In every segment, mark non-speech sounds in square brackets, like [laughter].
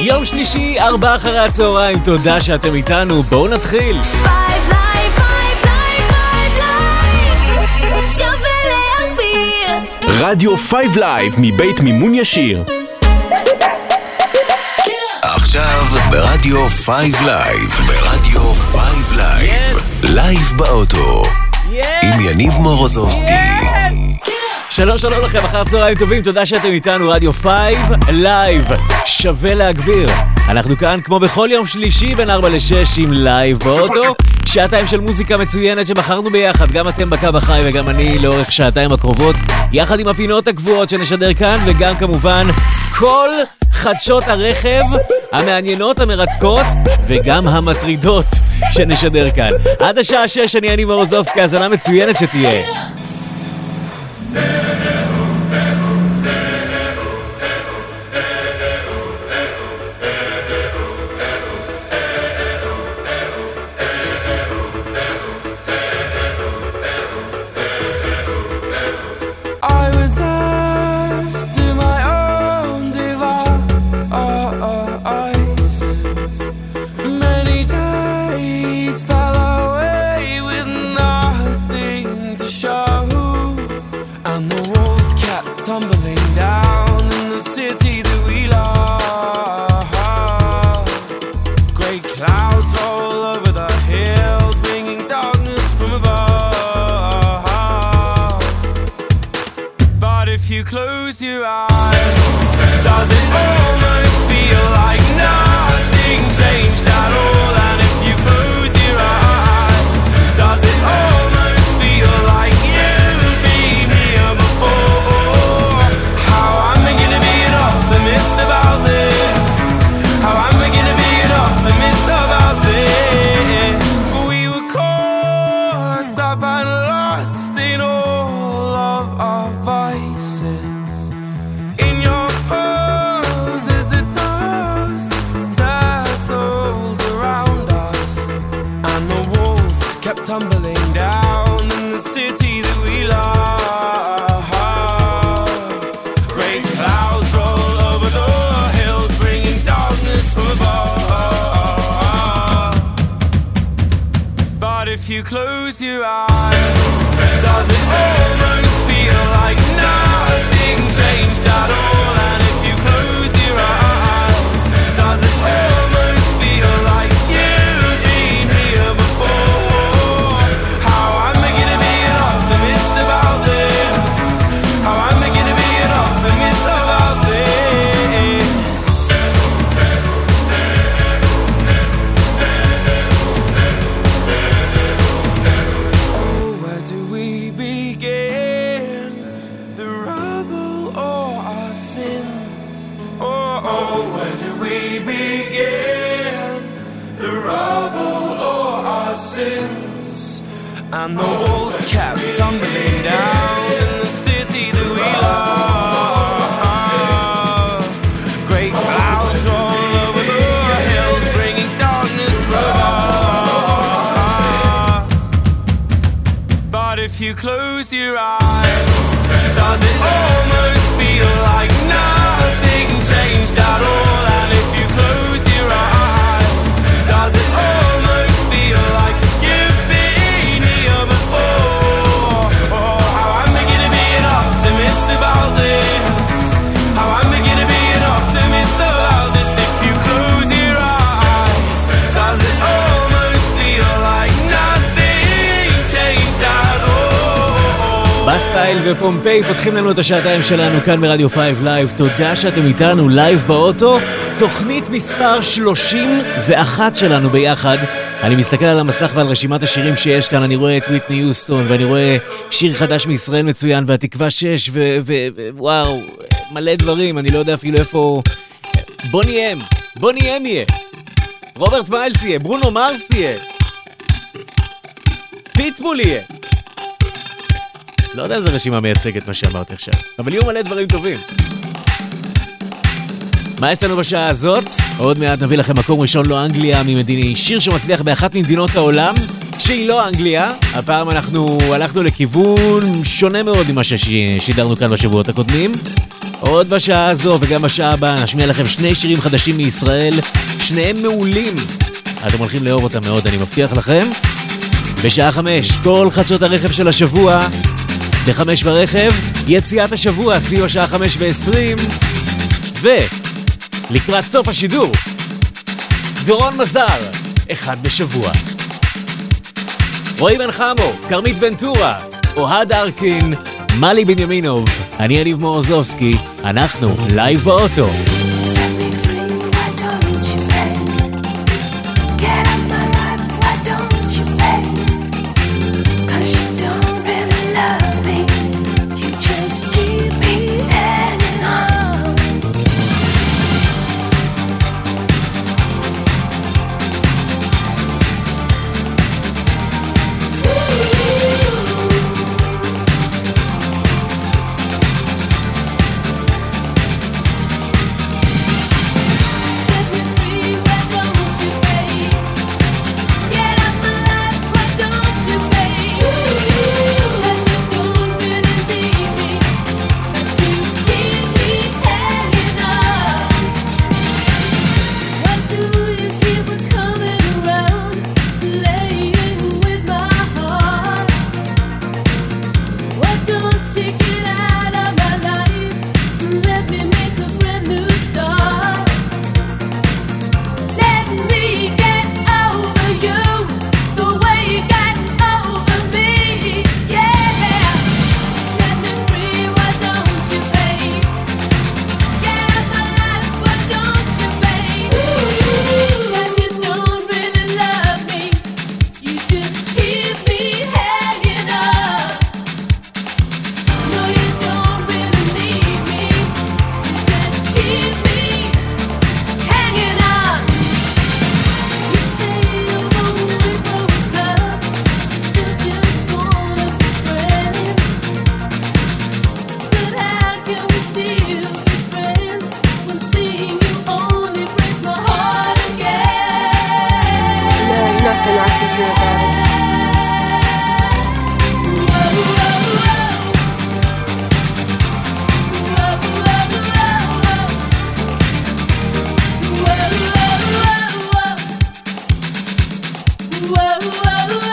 יום שלישי, ארבעה אחרי הצהריים, תודה שאתם איתנו, בואו נתחיל. רדיו 5 לייב מבית מימון ישיר. עכשיו ברדיו 5 לייב, ברדיו 5 לייב, לייב באוטו, עם יניב מורוזובסקי. שלום שלום לכם, אחר צהריים טובים, תודה שאתם איתנו, רדיו 5 לייב, שווה להגביר. אנחנו כאן כמו בכל יום שלישי בין 4 ל-6 עם לייב באוטו, שעתיים של מוזיקה מצוינת שבחרנו ביחד, גם אתם בקו החי וגם אני לאורך שעתיים הקרובות, יחד עם הפינות הקבועות שנשדר כאן, וגם כמובן כל חדשות הרכב המעניינות, המרתקות וגם המטרידות שנשדר כאן. עד השעה 6 אני יניב מורוזובסקי, האזנה מצוינת שתהיה. Hey! ופומפיי פותחים לנו את השעתיים שלנו כאן ברדיו 5 לייב. תודה שאתם איתנו לייב באוטו. תוכנית מספר 31 שלנו ביחד. אני מסתכל על המסך ועל רשימת השירים שיש כאן, אני רואה את ויטני יוסטון, ואני רואה שיר חדש מישראל מצוין, והתקווה 6, ווואו, מלא דברים, אני לא יודע אפילו איפה... בוא נהיה, בוא נהיה יהיה. רוברט מיילס יהיה, ברונו מרס תהיה. פיטבול יהיה. לא יודע איזה רשימה מייצגת מה שאמרתי עכשיו, אבל יהיו מלא דברים טובים. מה יש לנו בשעה הזאת? עוד מעט נביא לכם מקום ראשון לא אנגליה ממדיני, שיר שמצליח באחת ממדינות העולם, שהיא לא אנגליה. הפעם אנחנו הלכנו לכיוון שונה מאוד ממה ששידרנו כאן בשבועות הקודמים. עוד בשעה הזו וגם בשעה הבאה נשמיע לכם שני שירים חדשים מישראל, שניהם מעולים. אתם הולכים לאהוב אותם מאוד, אני מבטיח לכם. בשעה חמש, כל חדשות הרכב של השבוע. בחמש ברכב, יציאת השבוע סביב השעה חמש ועשרים. ולקראת סוף השידור, דורון מזר, אחד בשבוע. רועי בן חמו, כרמית ונטורה, אוהד ארקין, מלי בנימינוב, אני יניב מורוזובסקי, אנחנו לייב באוטו. whoa, whoa.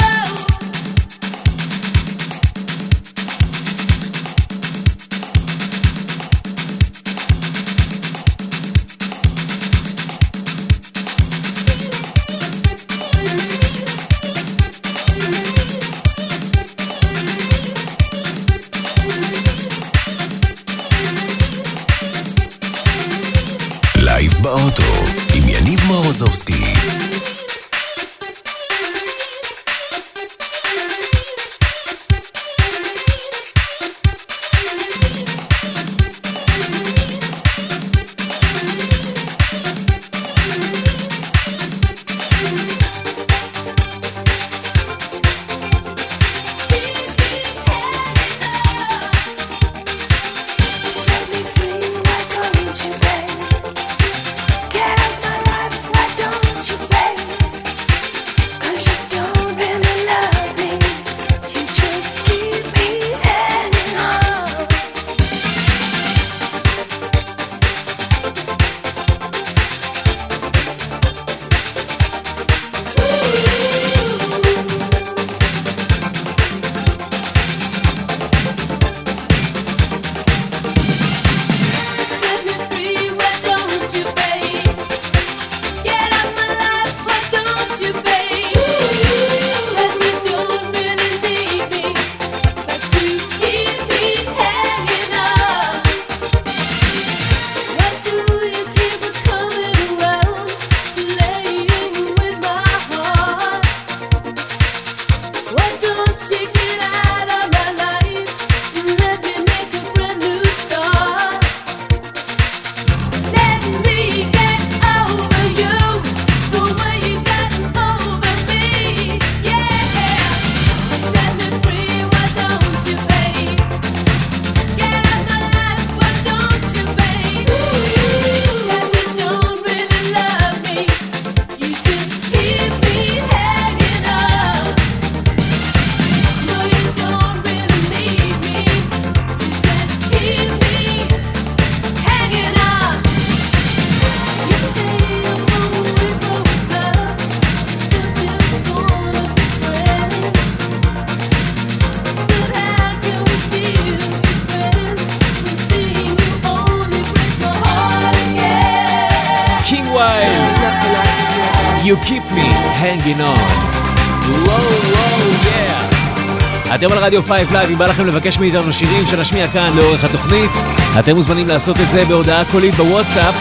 רדיו 5 לייב, אם בא לכם לבקש מאיתנו שירים שנשמיע כאן לאורך התוכנית, אתם מוזמנים לעשות את זה בהודעה קולית בוואטסאפ.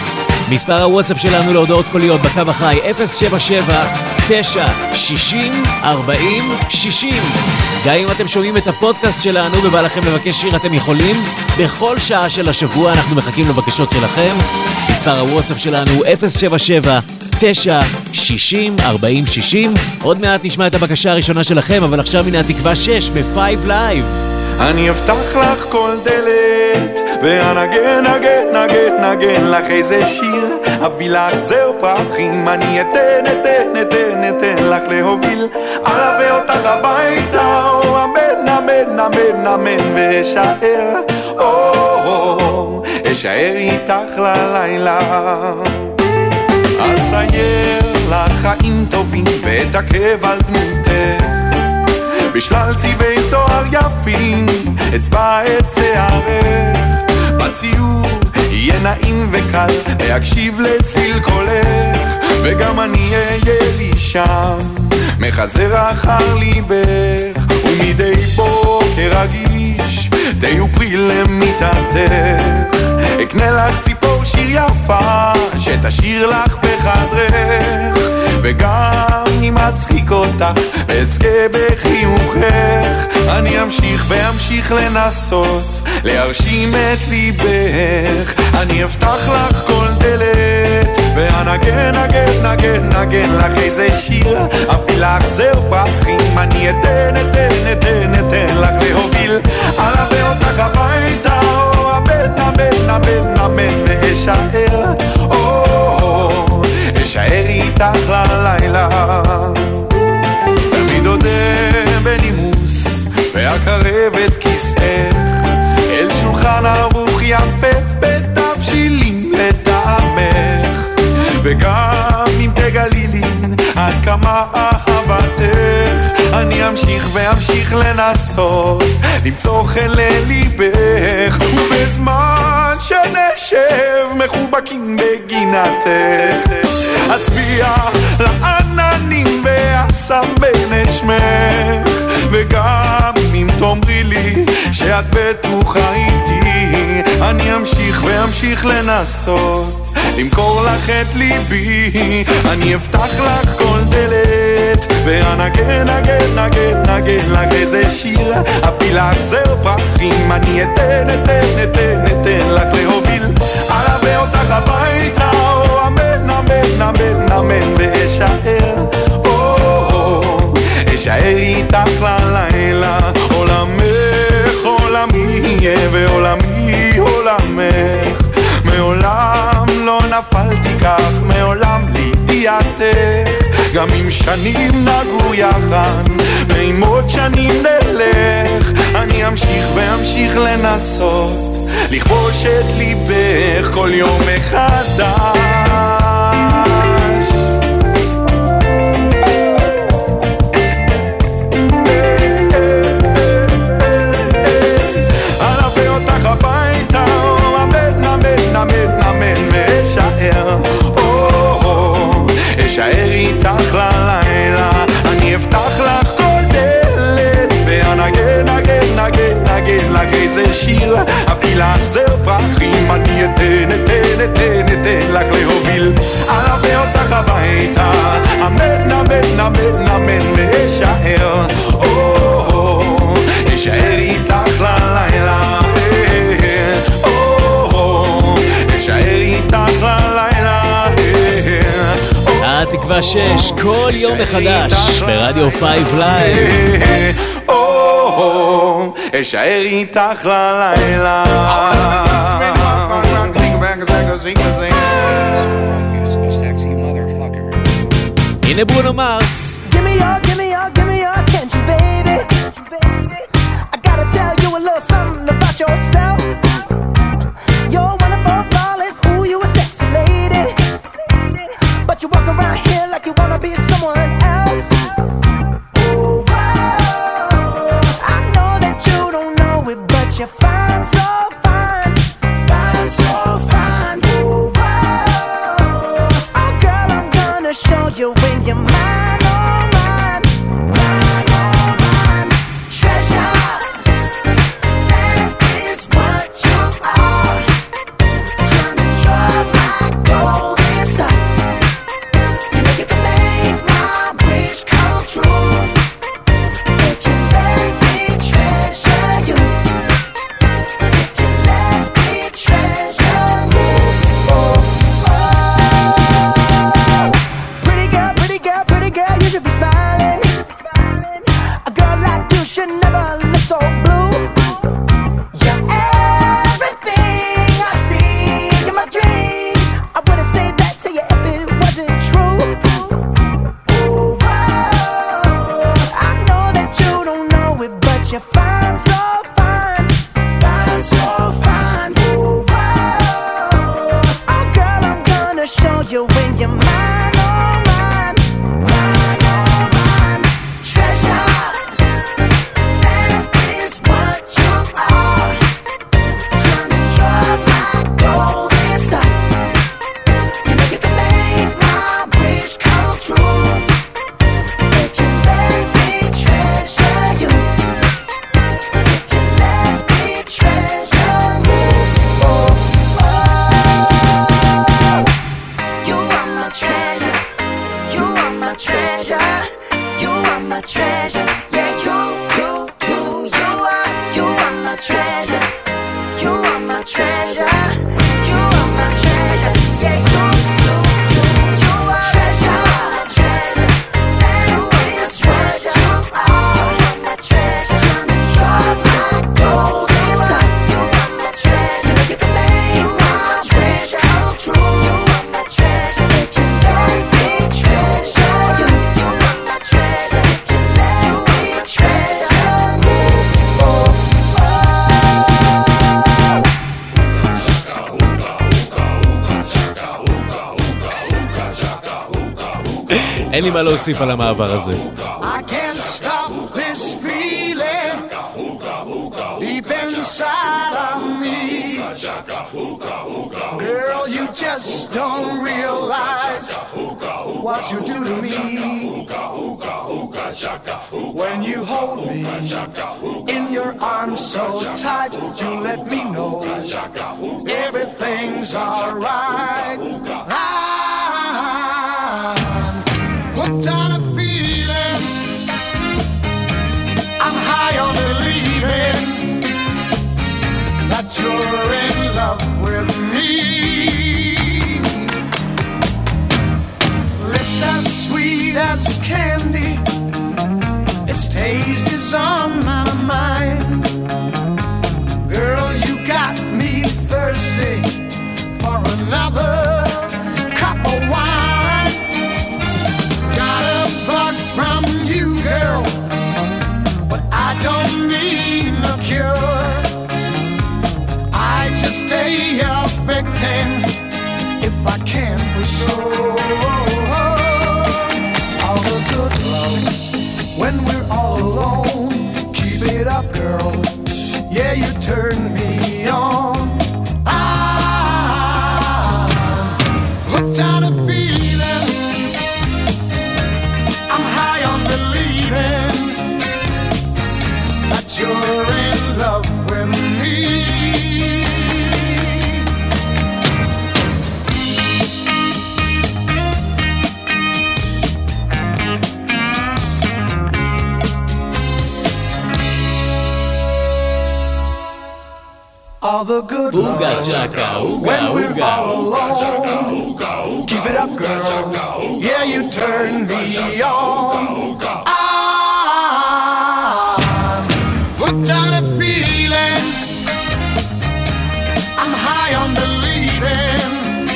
מספר הוואטסאפ שלנו להודעות קוליות בקו החי 077 9 60 40 60 גם אם אתם שומעים את הפודקאסט שלנו ובא לכם לבקש שיר אתם יכולים. בכל שעה של השבוע אנחנו מחכים לבקשות שלכם. מספר הוואטסאפ שלנו 077 9 60 40 60 עוד מעט נשמע את הבקשה הראשונה שלכם אבל עכשיו הנה התקווה 6 ב-5 Live. אני אפתח לך כל דלת, ואנגן, נגן, נגן, נגן לך איזה שיר, אביא לך זר פרחים, אני אתן, אתן, אתן, אתן לך להוביל, אלווה אותך הביתה, או אמן, אמן, אמן, אמן, ואשאר, או, אשאר איתך ללילה. אצייר לך חיים טובים, ואתעכב על דמותך. בשלל צבעי זוהר יפים, אצבע את שערך. בציור יהיה נעים וקל, להקשיב לצליל קולך, וגם אני אהיה לי שם, מחזר אחר ליבך, ומדי בוקר רגיש, תהיו פרי למיטתך. אקנה לך ציפור שיר יפה, שתשאיר לך בחדרך, וגם אם אצחיק אותך, אזכה בחיוכך, אני אמשיך ואמשיך לנסות, להרשים את ליבך, אני אפתח לך כל דלת, ואנגן, נגן, נגן, נגן לך איזה שיר, אביא לך זר פרחים, אני אתן, אתן, אתן, אתן לך להוביל, אלווה אותך הביתה, או אמן, אמן, אמן, ואשאר, או, אשאר איתך ללילה. תמיד אודה בנימוס, ואקרב את כיסאך, אל שולחן ערוך יפה בתבשילים לטעמך, וגם אם תגלי לי עד כמה אני אמשיך ואמשיך לנסות, למצוא חן לליבך, ובזמן שנשב מחובקים בגינתך, אצביע לעננים ואסמן את שמך, וגם אם תאמרי לי שאת בטוחה איתי, אני אמשיך ואמשיך לנסות. למכור לך את ליבי, אני אפתח לך כל דלת, ואנגן, נגן, נגן, נגן לך איזה שיר, אביא לך זר פרחים, אני אתן, אתן, אתן, אתן לך להוביל, אלווה אותך הביתה, או אמן, אמן, אמן, אמן, ואשאר, או, אשאר איתך ללילה, עולמך עולמי יהיה ועולמי עולמך, מעולם לא נפלתי כך, מעולם לידיעתך, גם אם שנים נגעו יחד, ועם עוד שנים נלך, אני אמשיך ואמשיך לנסות, לכבוש את ליבך כל יום מחדש. אלווה אותך הביתה, אמן, אמן, אמן, אמן, ואשאר, אשאר איתך ללילה, אני אפתח לך כל דלת, ואנגן, נגן, נגן, נגן לך איזה שיר, אביא לך זר פרחים, אני אתן, אתן, אתן, אתן לך להוביל, אלווה אותך הביתה, אמן, אמן, אמן, אמן, ואשאר, אשאר איתך או, התקווה 6, כל יום מחדש, ברדיו 5 לייב. אשאר איתך ללילה. הנה ברונו מרס. gonna show you when you're mine. אין לי מה להוסיף על המעבר הזה. Me Girl, you just don't realize What you do to me When you hold me In your arms so tight You let me know Everything's alright you're in love with me. good. Ooga chaka, ooga, when we're ooga. all alone. Keep it up, girl. Yeah, you turn me on. I'm hooked on a feeling. I'm high on believing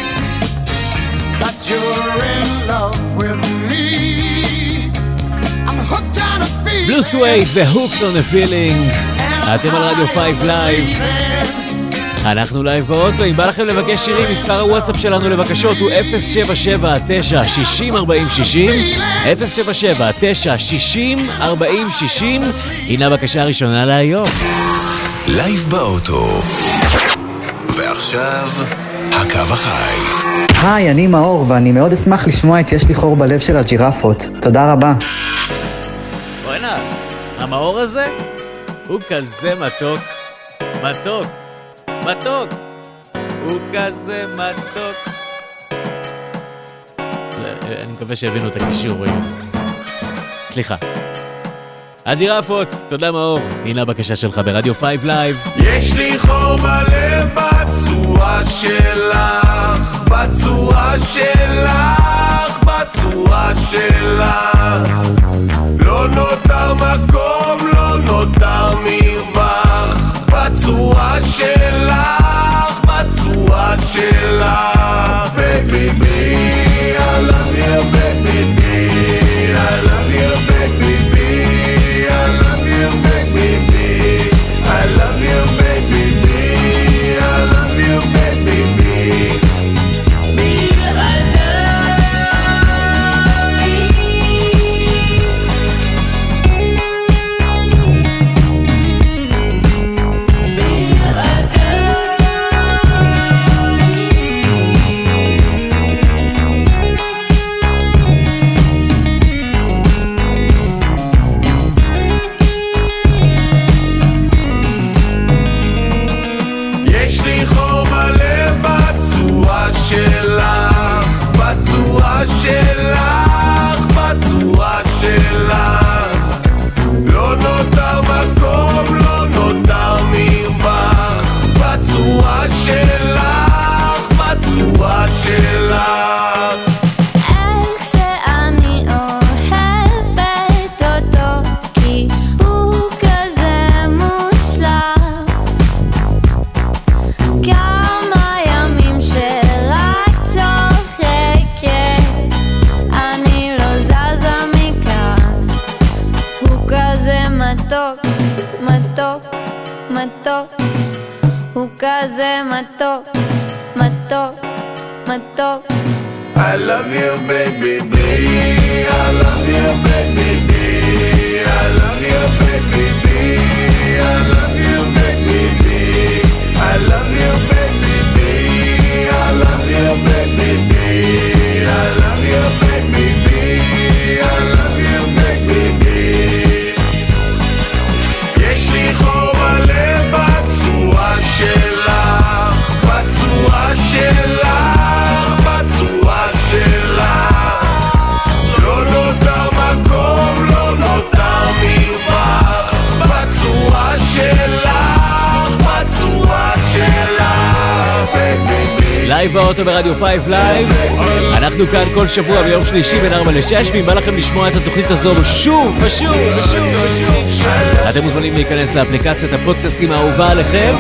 that you're in love with me. I'm hooked on a feeling. Blue Suede the hooked on a Feeling. אתם על רדיו 5 Live. אנחנו לייב באוטו, אם בא לכם לבקש שירים, מספר הוואטסאפ שלנו לבקשות הוא 077-9-60-40-60, 077-9-60-40-60, הנה הבקשה הראשונה להיום. לייב באוטו, ועכשיו הקו החי. היי, אני מאור, ואני מאוד אשמח לשמוע את יש לי חור בלב של הג'ירפות. תודה רבה. בואנה, המאור הזה הוא כזה מתוק. מתוק. מתוק. הוא כזה מתוק. זה- אני מקווה שהבינו את הקישור. סליחה. הג'ירפות, תודה מאור. הנה הבקשה שלך ברדיו 5 לייב. יש לי חור בלב בצורה שלך, בצורה שלך, בצורה שלך. לא נותר מקום, לא נותר מרווח, בצורה שלך, בצורה שלך. Baby, me, I love you, baby, me, I love you, baby, me, nunca se mató, mató, mató. I love you, baby, baby. I love you, baby. I love you, baby. I love you, baby. I love you, baby. לייב באוטו ברדיו 5 לייב. אנחנו כאן כל שבוע ביום שלישי בין 4 ל-6, ואם בא לכם לשמוע את התוכנית הזו שוב ושוב ושוב ושוב, אתם מוזמנים להיכנס לאפליקציית הפודקאסטים האהובה עליכם,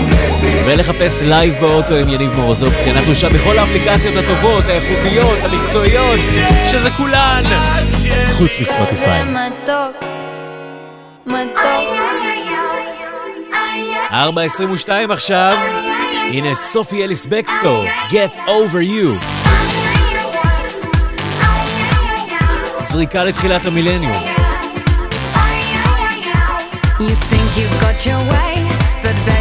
ולחפש לייב באוטו עם יניב מורוזובסקי. אנחנו שם בכל האפליקציות הטובות, האיכותיות, המקצועיות, שזה כולן, חוץ מספוטיפיי. מתוק, מתוק. 4.22 עכשיו, הנה סופי אליס בקסטור, Get Over You. זריקה לתחילת המילניום. You think you've got your way, but baby,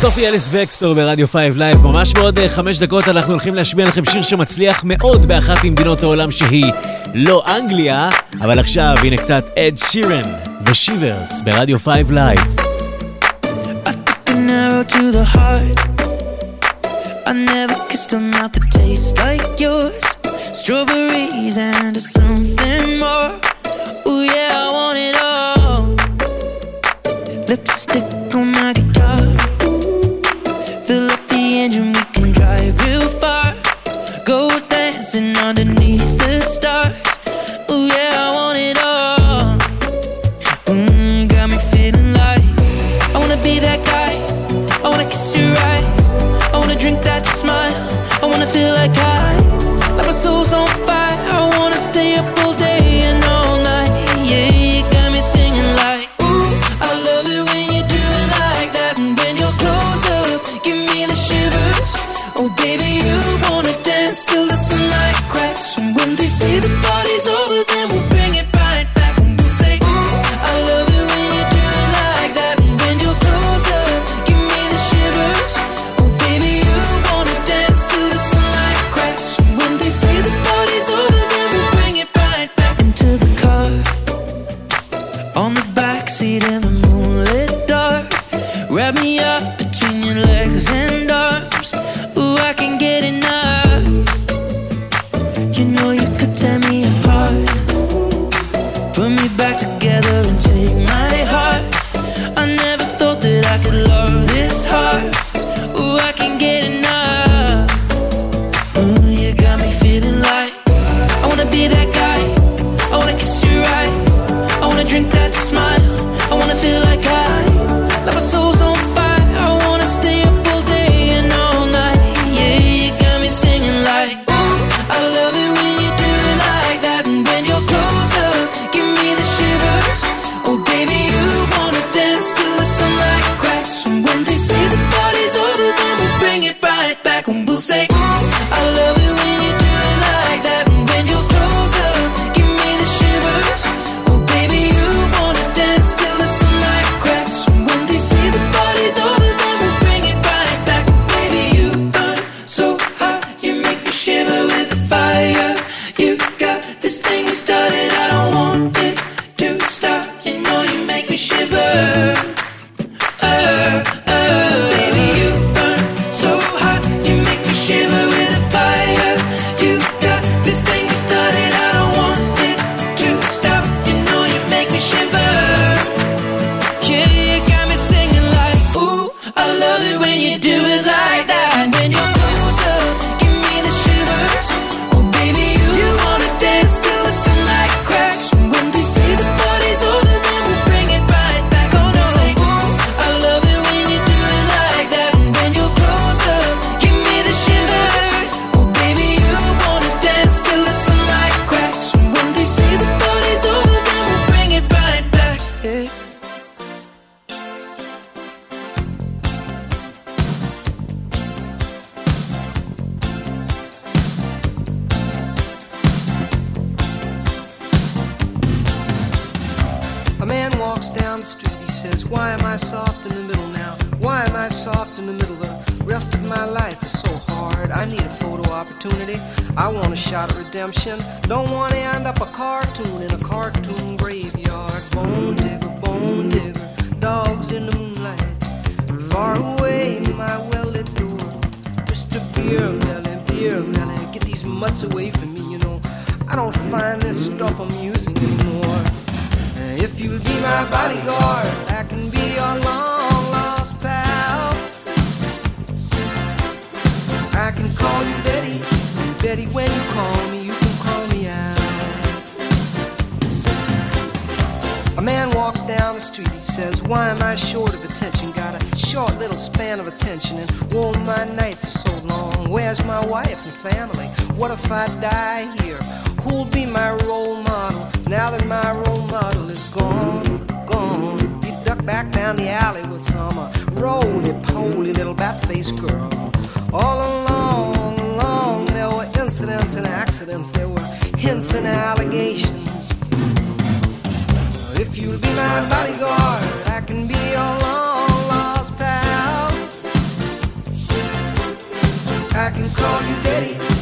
סופי אליס בקסטור ברדיו 5 לייב. ממש בעוד אה, חמש דקות אנחנו הולכים להשמיע לכם שיר שמצליח מאוד באחת ממדינות העולם שהיא לא אנגליה, אבל עכשיו הנה קצת אד שירן ו Shivers ברדיו 5 לייב. I never kissed a mouth that tastes like yours Strawberries and something more for opportunity. I want a shot at redemption. Don't want to end up a cartoon in a cartoon graveyard. Bone digger, bone digger, dogs in the moonlight. Far away, my well lit door. Mr. Beer Melly, Beer Melly, get these mutts away from me, you know. I don't find this stuff amusing anymore. If you'll be my bodyguard, I can be your lawn. Call you Betty, Betty, when you call me, you can call me out. A man walks down the street, he says, Why am I short of attention? Got a short little span of attention, and whoa, my nights are so long. Where's my wife and family? What if I die here? Who'll be my role model now that my role model is gone? Gone. He ducked back down the alley with some uh, roly poly little bat faced girl. All along, along, there were incidents and accidents, there were hints and allegations. If you'll be my bodyguard, I can be your long lost pal. I can call you Betty,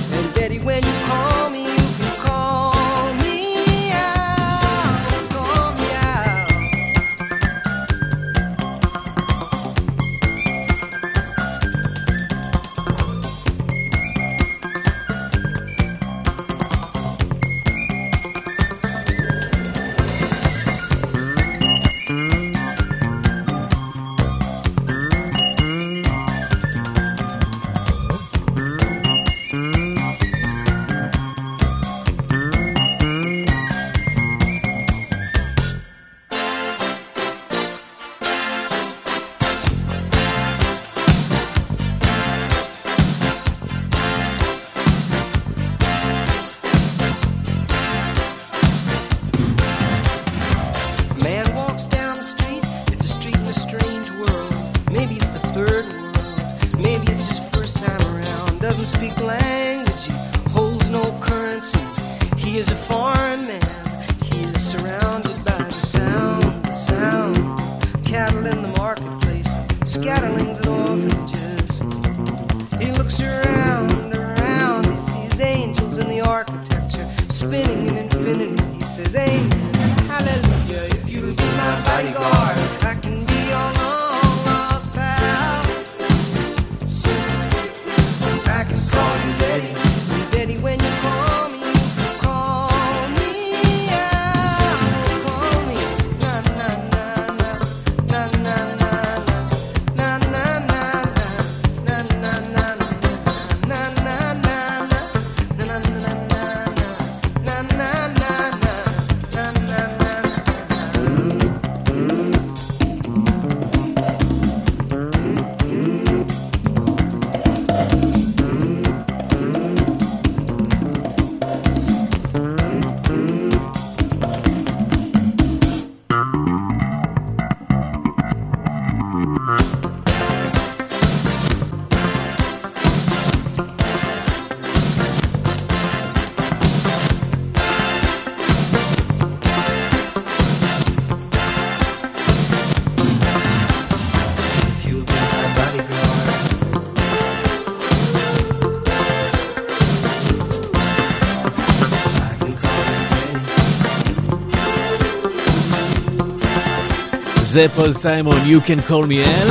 זה פול סיימון, You can call me Al.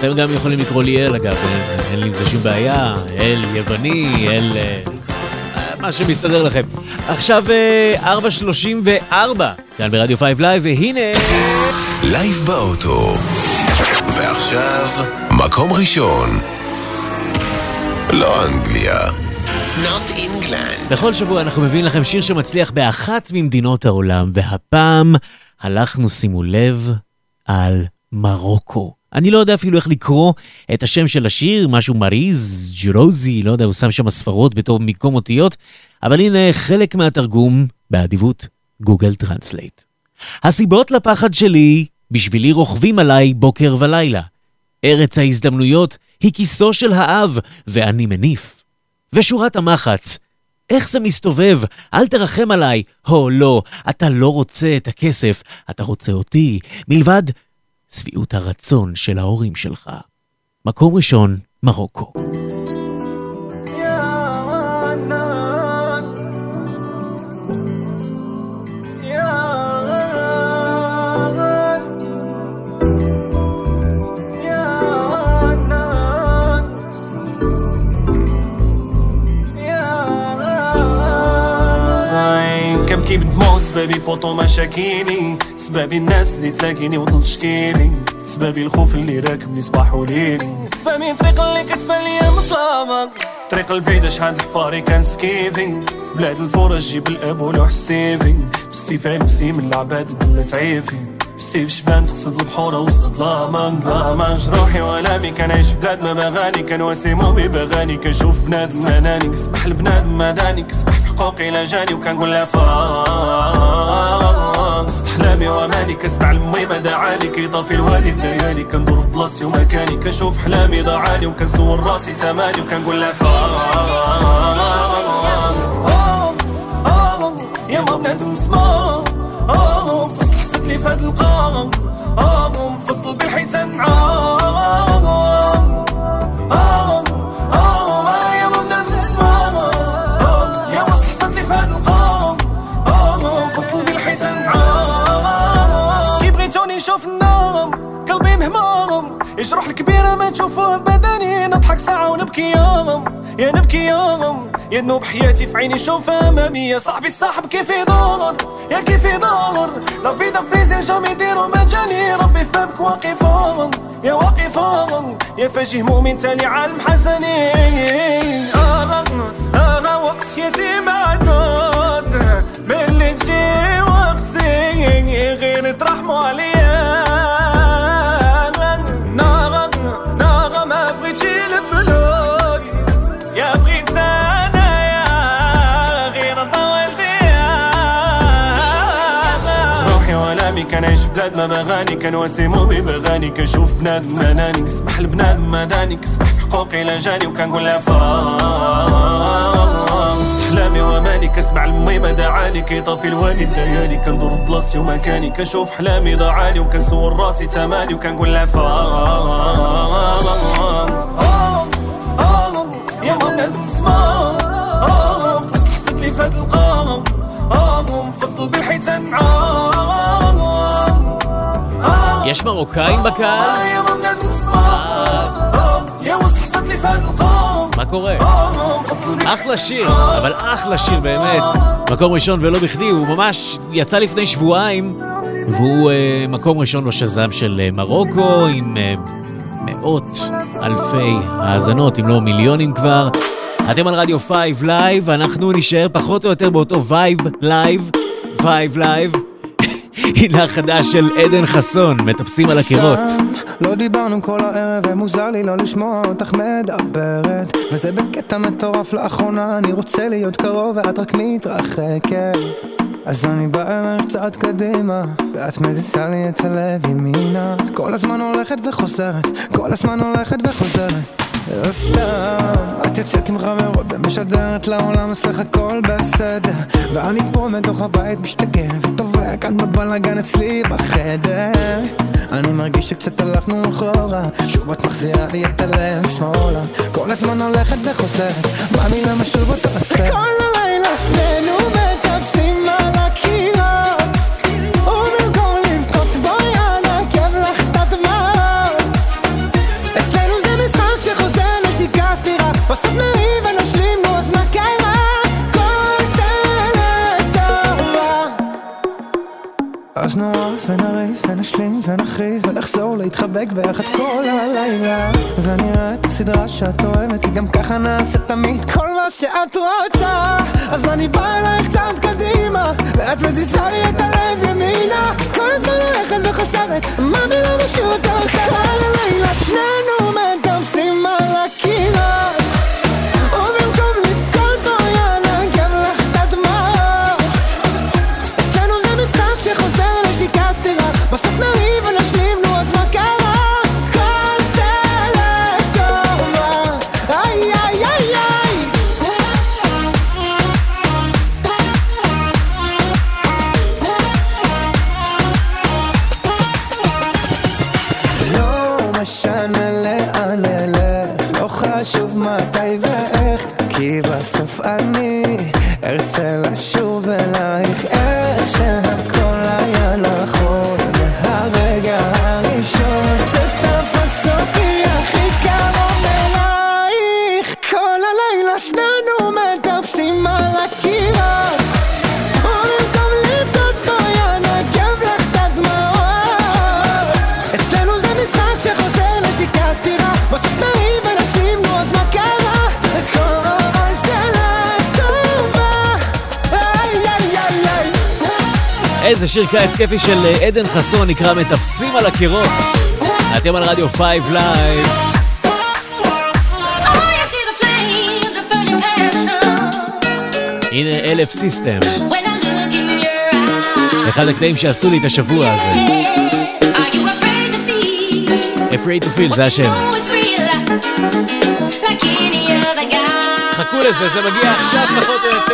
אתם גם יכולים לקרוא לי אל, אגב, אין- לי עם זה שום בעיה. אל יווני, אל... אה, מה שמסתדר לכם. עכשיו אה, 4.34, כאן ברדיו 5 לייב, והנה... לייב באוטו. ועכשיו, מקום ראשון. לא אנגליה. Not England. בכל שבוע אנחנו מביאים לכם שיר שמצליח באחת ממדינות העולם, והפעם הלכנו, שימו לב, על מרוקו. אני לא יודע אפילו איך לקרוא את השם של השיר, משהו מריז, ג'רוזי, לא יודע, הוא שם שם ספרות בתור מיקום אותיות, אבל הנה חלק מהתרגום באדיבות גוגל טרנסלייט. הסיבות לפחד שלי, בשבילי רוכבים עליי בוקר ולילה. ארץ ההזדמנויות היא כיסו של האב, ואני מניף. ושורת המחץ, איך זה מסתובב? אל תרחם עליי. הו, לא, אתה לא רוצה את הכסף, אתה רוצה אותי, מלבד שביעות הרצון של ההורים שלך. מקום ראשון, מרוקו. كي بدموع سبابي بوطو مشاكيني سبابي الناس اللي تلاقيني وتشكيني سبابي الخوف اللي راكبني صباح وليل سبابي الطريق اللي كتبان ليا مظلمة طريق البعيدة شحال الفاري كان سكيفي بلاد الفرج جيب الاب ولوح السيفي بالسيف عيبسي من العباد دلت عيفي سيف شبان تقصد البحورة وسط ظلامان ظلامان جروحي والامي كان عايش في بلاد ما بغاني كان وسيمو بغاني. كنشوف بنادم اناني كسبح لبنادم مداني كسبح في حقوقي لا جاني. وكنقول لها وأماني. كسبع المي دعاني. كيطافي الوالي ليالي كندور في بلاصتي ومكاني. كنشوف احلامي ضعاني ضاعاني. وكنصور راسي تماني وكنقول لها فا. يا ما بنادم سمار سوف تلقاهم آهم في الطب الحيتان معاهم آهم آهم يا مبنى نسمعهم يا وصل حسن لي فنلقاهم آهم في الطب الحيتان معاهم كي بغيتوني نشوف النوم؟ قلبي مهموم. الجروح الكبيرة ما تشوفوه بدني نضحك ساعة ونبكي يوم. يا نبكي يوم يا ذنوب حياتي في عيني شوفها أمامي. يا صاحبي الصاحب كيف يدور يا كيف يدور. لو في دبريزين جاهم يديروا مجاني ربي في بابك واقفهم يا واقفهم يا فاجي همومي تالي عالم حزني آه آه وقت يتيم معدود. باللي تجي وقتي غير ترحموا عليا. والامي كنعيش في بلاد ما بغاني كنواسمو ببغاني كنشوف بنادم اناني كسبح البنادم مداني كسبح في حقوقي لا جاني وكنقول لها فاق وسط احلامي واماني كسمع لمي دعاني كيطفي الوالد ليالي كندور في بلاصتي ومكاني كنشوف حلامي ضاعاني وكنسول راسي تماني وكنقول لها فاق יש מרוקאים בקהל? מה קורה? אחלה שיר, אבל אחלה שיר באמת. מקום ראשון ולא בכדי, הוא ממש יצא לפני שבועיים, והוא אה, מקום ראשון בשזאם של אה, מרוקו, עם אה, מאות אלפי האזנות, אם לא מיליונים כבר. אתם על רדיו 5 לייב, אנחנו נשאר פחות או יותר באותו vibe live, vibe live. [laughs] הנה החדש של עדן חסון, מטפסים על הקירות. לא דיברנו כל הערב ומוזר לי לא לשמוע אותך מדברת. וזה בקטע מטורף לאחרונה אני רוצה להיות קרוב ואת רק מתרחקת. אז אני בא אלייך קצת קדימה ואת מזיזה לי את הלב ימינה. כל הזמן הולכת וחוזרת כל הזמן הולכת וחוזרת סתם, את יוצאת עם חברות ומשדרת לעולם אצלך הכל בסדר. ואני פה מתוך הבית משתגע וטובע כאן בבלאגן אצלי בחדר. אני מרגיש שקצת הלכנו אחורה שוב את מחזירה לי את הלב שמאלה. כל הזמן הולכת וחוזרת מאמי למה שוב אותו הסרט כל הלילה שנינו מטפסים אז נורא ונריב ונשלים ונחריב ונחזור להתחבק ביחד כל הלילה. ונראה את הסדרה שאת אוהבת כי גם ככה נעשה תמיד כל מה שאת רוצה. אז אני בא אלייך קצת קדימה ואת מזיזה לי את הלב ימינה. כל הזמן הולכת וחוזרת מאמי לא משהו אתה עושה כל הלילה שנינו מטפסים איזה שיר קיץ כיפי של אה, עדן חסון נקרא מטפסים על הקירות. אתם על רדיו 5 לייב. הנה LF System. אחד הקטעים שעשו לי את השבוע הזה. Afraid to feel זה השם. חכו לזה, זה מגיע עכשיו פחות או יותר.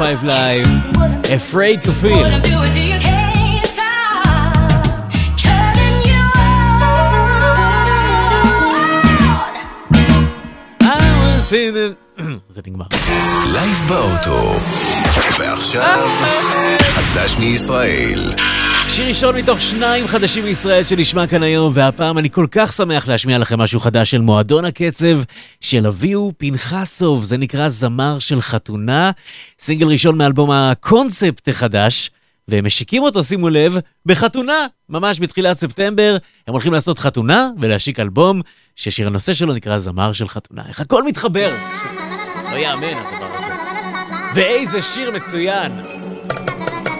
5 לייב, Afraid to feel. זה נגמר. לייב באוטו. ועכשיו, חדש מישראל. שיר ראשון מתוך שניים חדשים מישראל שנשמע כאן היום, והפעם אני כל כך שמח להשמיע לכם משהו חדש של מועדון הקצב של אביהו פנחסוב, זה נקרא זמר של חתונה, סינגל ראשון מאלבום הקונספט החדש, והם משיקים אותו, שימו לב, בחתונה, ממש בתחילת ספטמבר, הם הולכים לעשות חתונה ולהשיק אלבום ששיר הנושא שלו נקרא זמר של חתונה. איך הכל מתחבר, לא יאמן הדבר הזה. ואיזה שיר מצוין,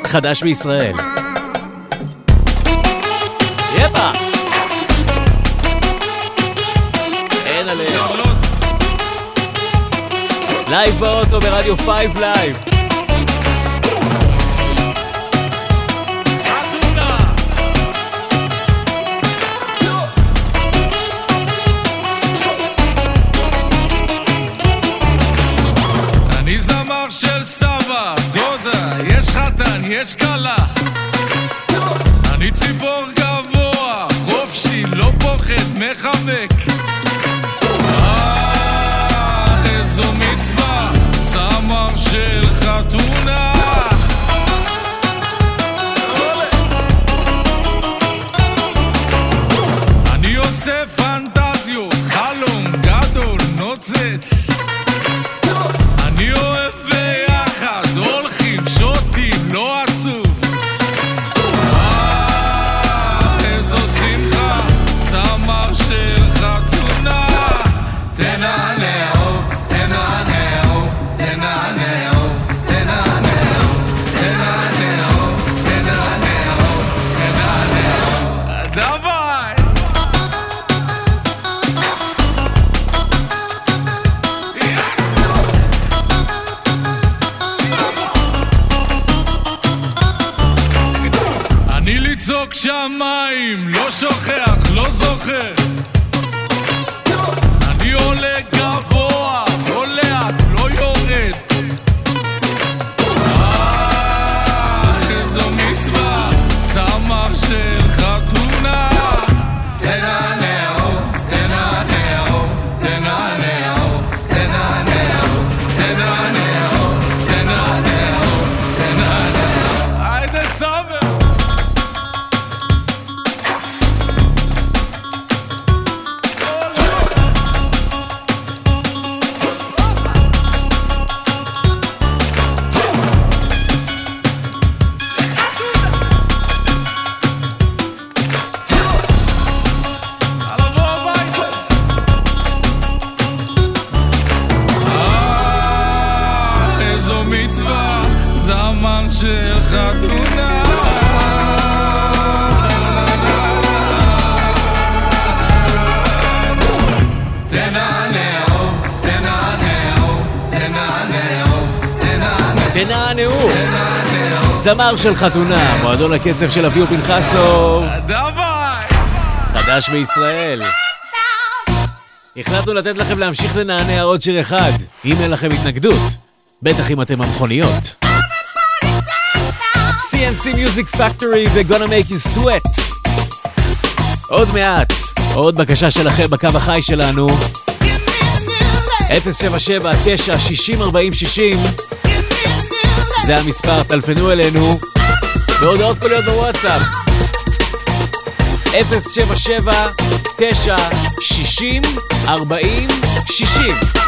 חדש בישראל. יפה! אין עליהם. לייב באוטו ברדיו 5 לייב. אני זמר יש חתן, יש. אני ציפור גבוה, חופשי, לא פוחד, מחבק. זמר של חתונה, מועדון הקצב של אביהו פנחסוב. חדש בישראל. החלטנו לתת לכם להמשיך לנענע עוד שיר אחד, אם אין לכם התנגדות. בטח אם אתם המכוניות. CNC Music Factory ו-Gonna Make You Sweat. עוד מעט, עוד בקשה שלכם בקו החי שלנו. 077 9 60 40 60 זה המספר, טלפנו אלינו. בהודעות קוליות בוואטסאפ. 077 9 60 40 60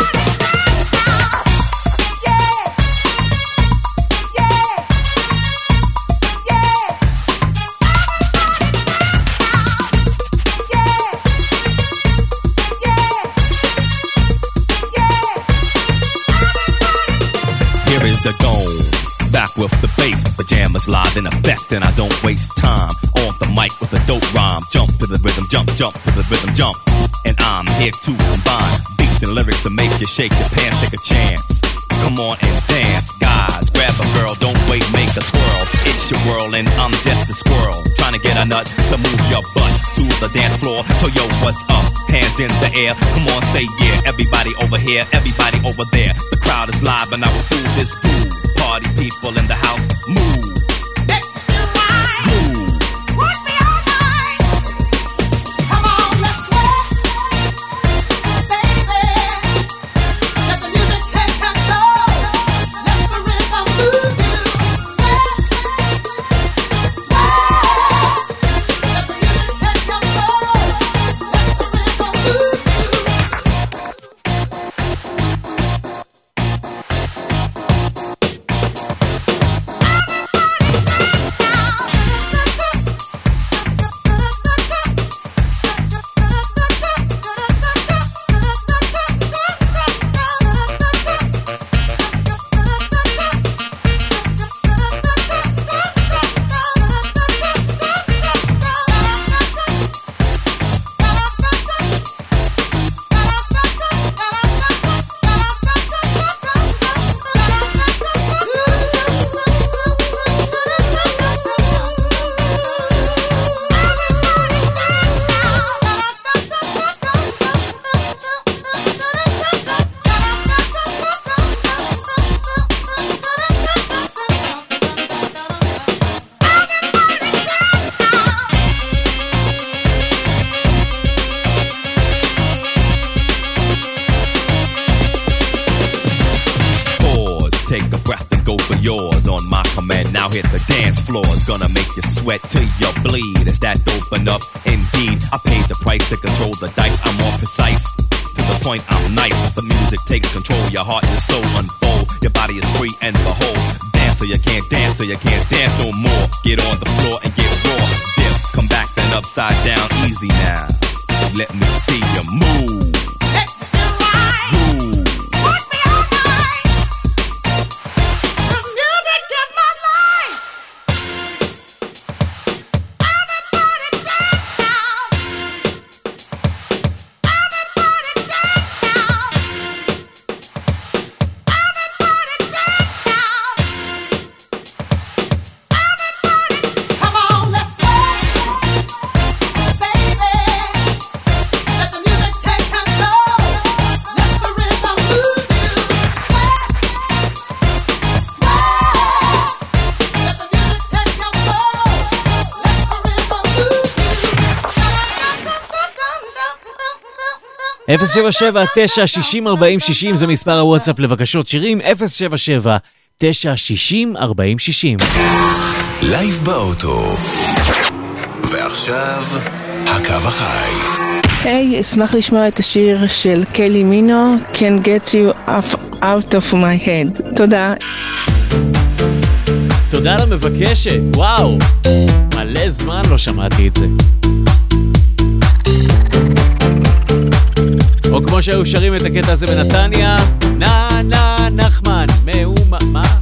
with the bass, pajamas live in effect, and I don't waste time. On the mic with a dope rhyme. Jump to the rhythm, jump, jump to the rhythm, jump. And I'm here to combine beats and lyrics to make you shake your pants, take a chance. Come on and dance, guys. Grab a girl, don't wait, make a twirl. It's your world, and I'm just a squirrel. Trying to get a nut to move your butt to the dance floor. So, yo, what's up? Hands in the air. Come on, say yeah. Everybody over here, everybody over there. The crowd is live, and I will fool this groove. Party people in the house, move. Your heart and 077-960-4060 זה מספר הוואטסאפ לבקשות שירים, 077-960-4060. לייב באוטו. ועכשיו, הקו החי. היי, אשמח לשמוע את השיר של קלי מינו, Can Get You Up Out of My Head. תודה. תודה למבקשת, וואו. מלא זמן לא שמעתי את זה. או כמו שהיו שרים את הקטע הזה בנתניה, נה נה נחמן, מאומה, מה?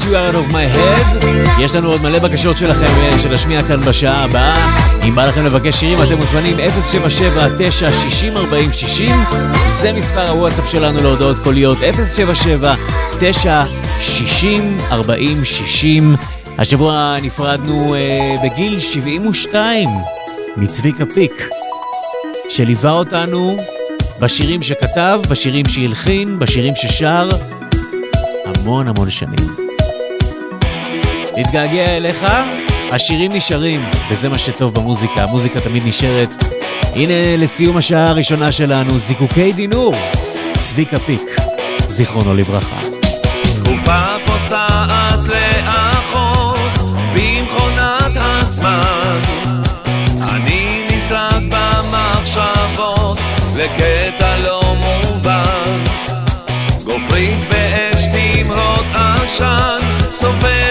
Get you out of my head. יש לנו עוד מלא בקשות שלכם אה, שנשמיע כאן בשעה הבאה. אם בא לכם לבקש שירים, אתם מוזמנים 077-960-4060. זה מספר הוואטסאפ שלנו להודעות קוליות, 077-960-4060. השבוע נפרדנו אה, בגיל 72 מצביקה פיק, שליווה אותנו בשירים שכתב, בשירים שהלחין, בשירים ששר. המון המון שנים. נתגעגע אליך, השירים נשארים, וזה מה שטוב במוזיקה, המוזיקה תמיד נשארת. הנה לסיום השעה הראשונה שלנו, זיקוקי דינור, צביקה פיק, זיכרונו לברכה. תקופה פוסעת לאחור במכונת הזמן אני נזרק במחשבות לקטע לא מובן גופרית ואש תמרות עשן צופה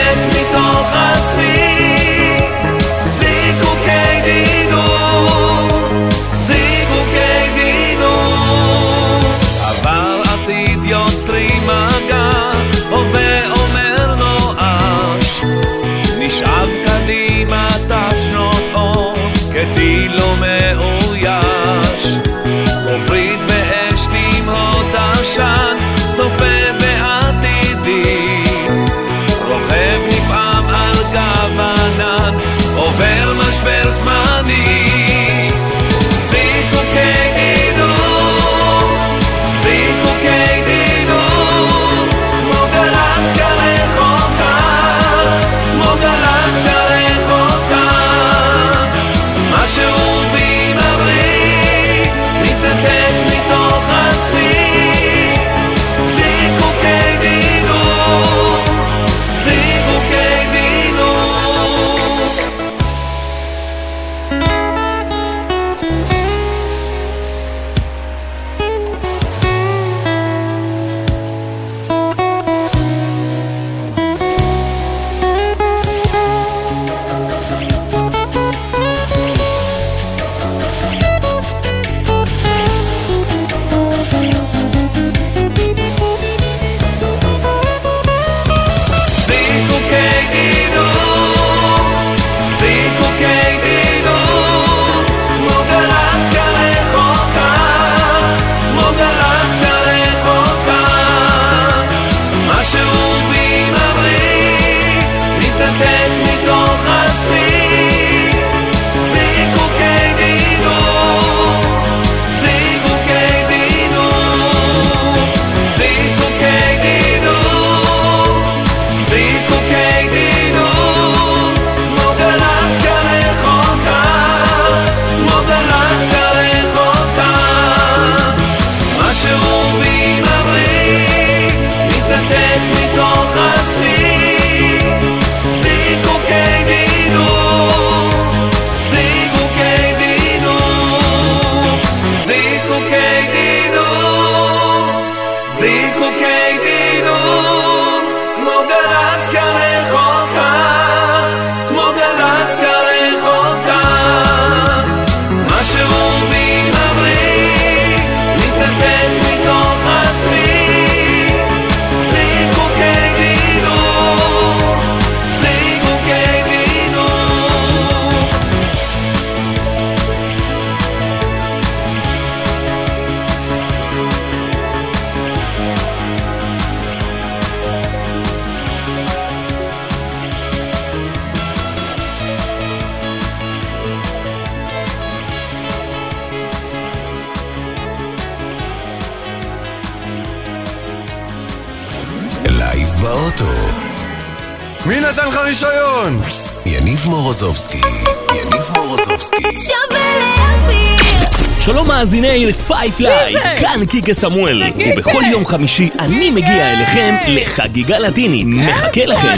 פייב לייב, כאן קיקה סמואל, ובכל יום חמישי אני מגיע אליכם לחגיגה לטינית, מחכה לכם.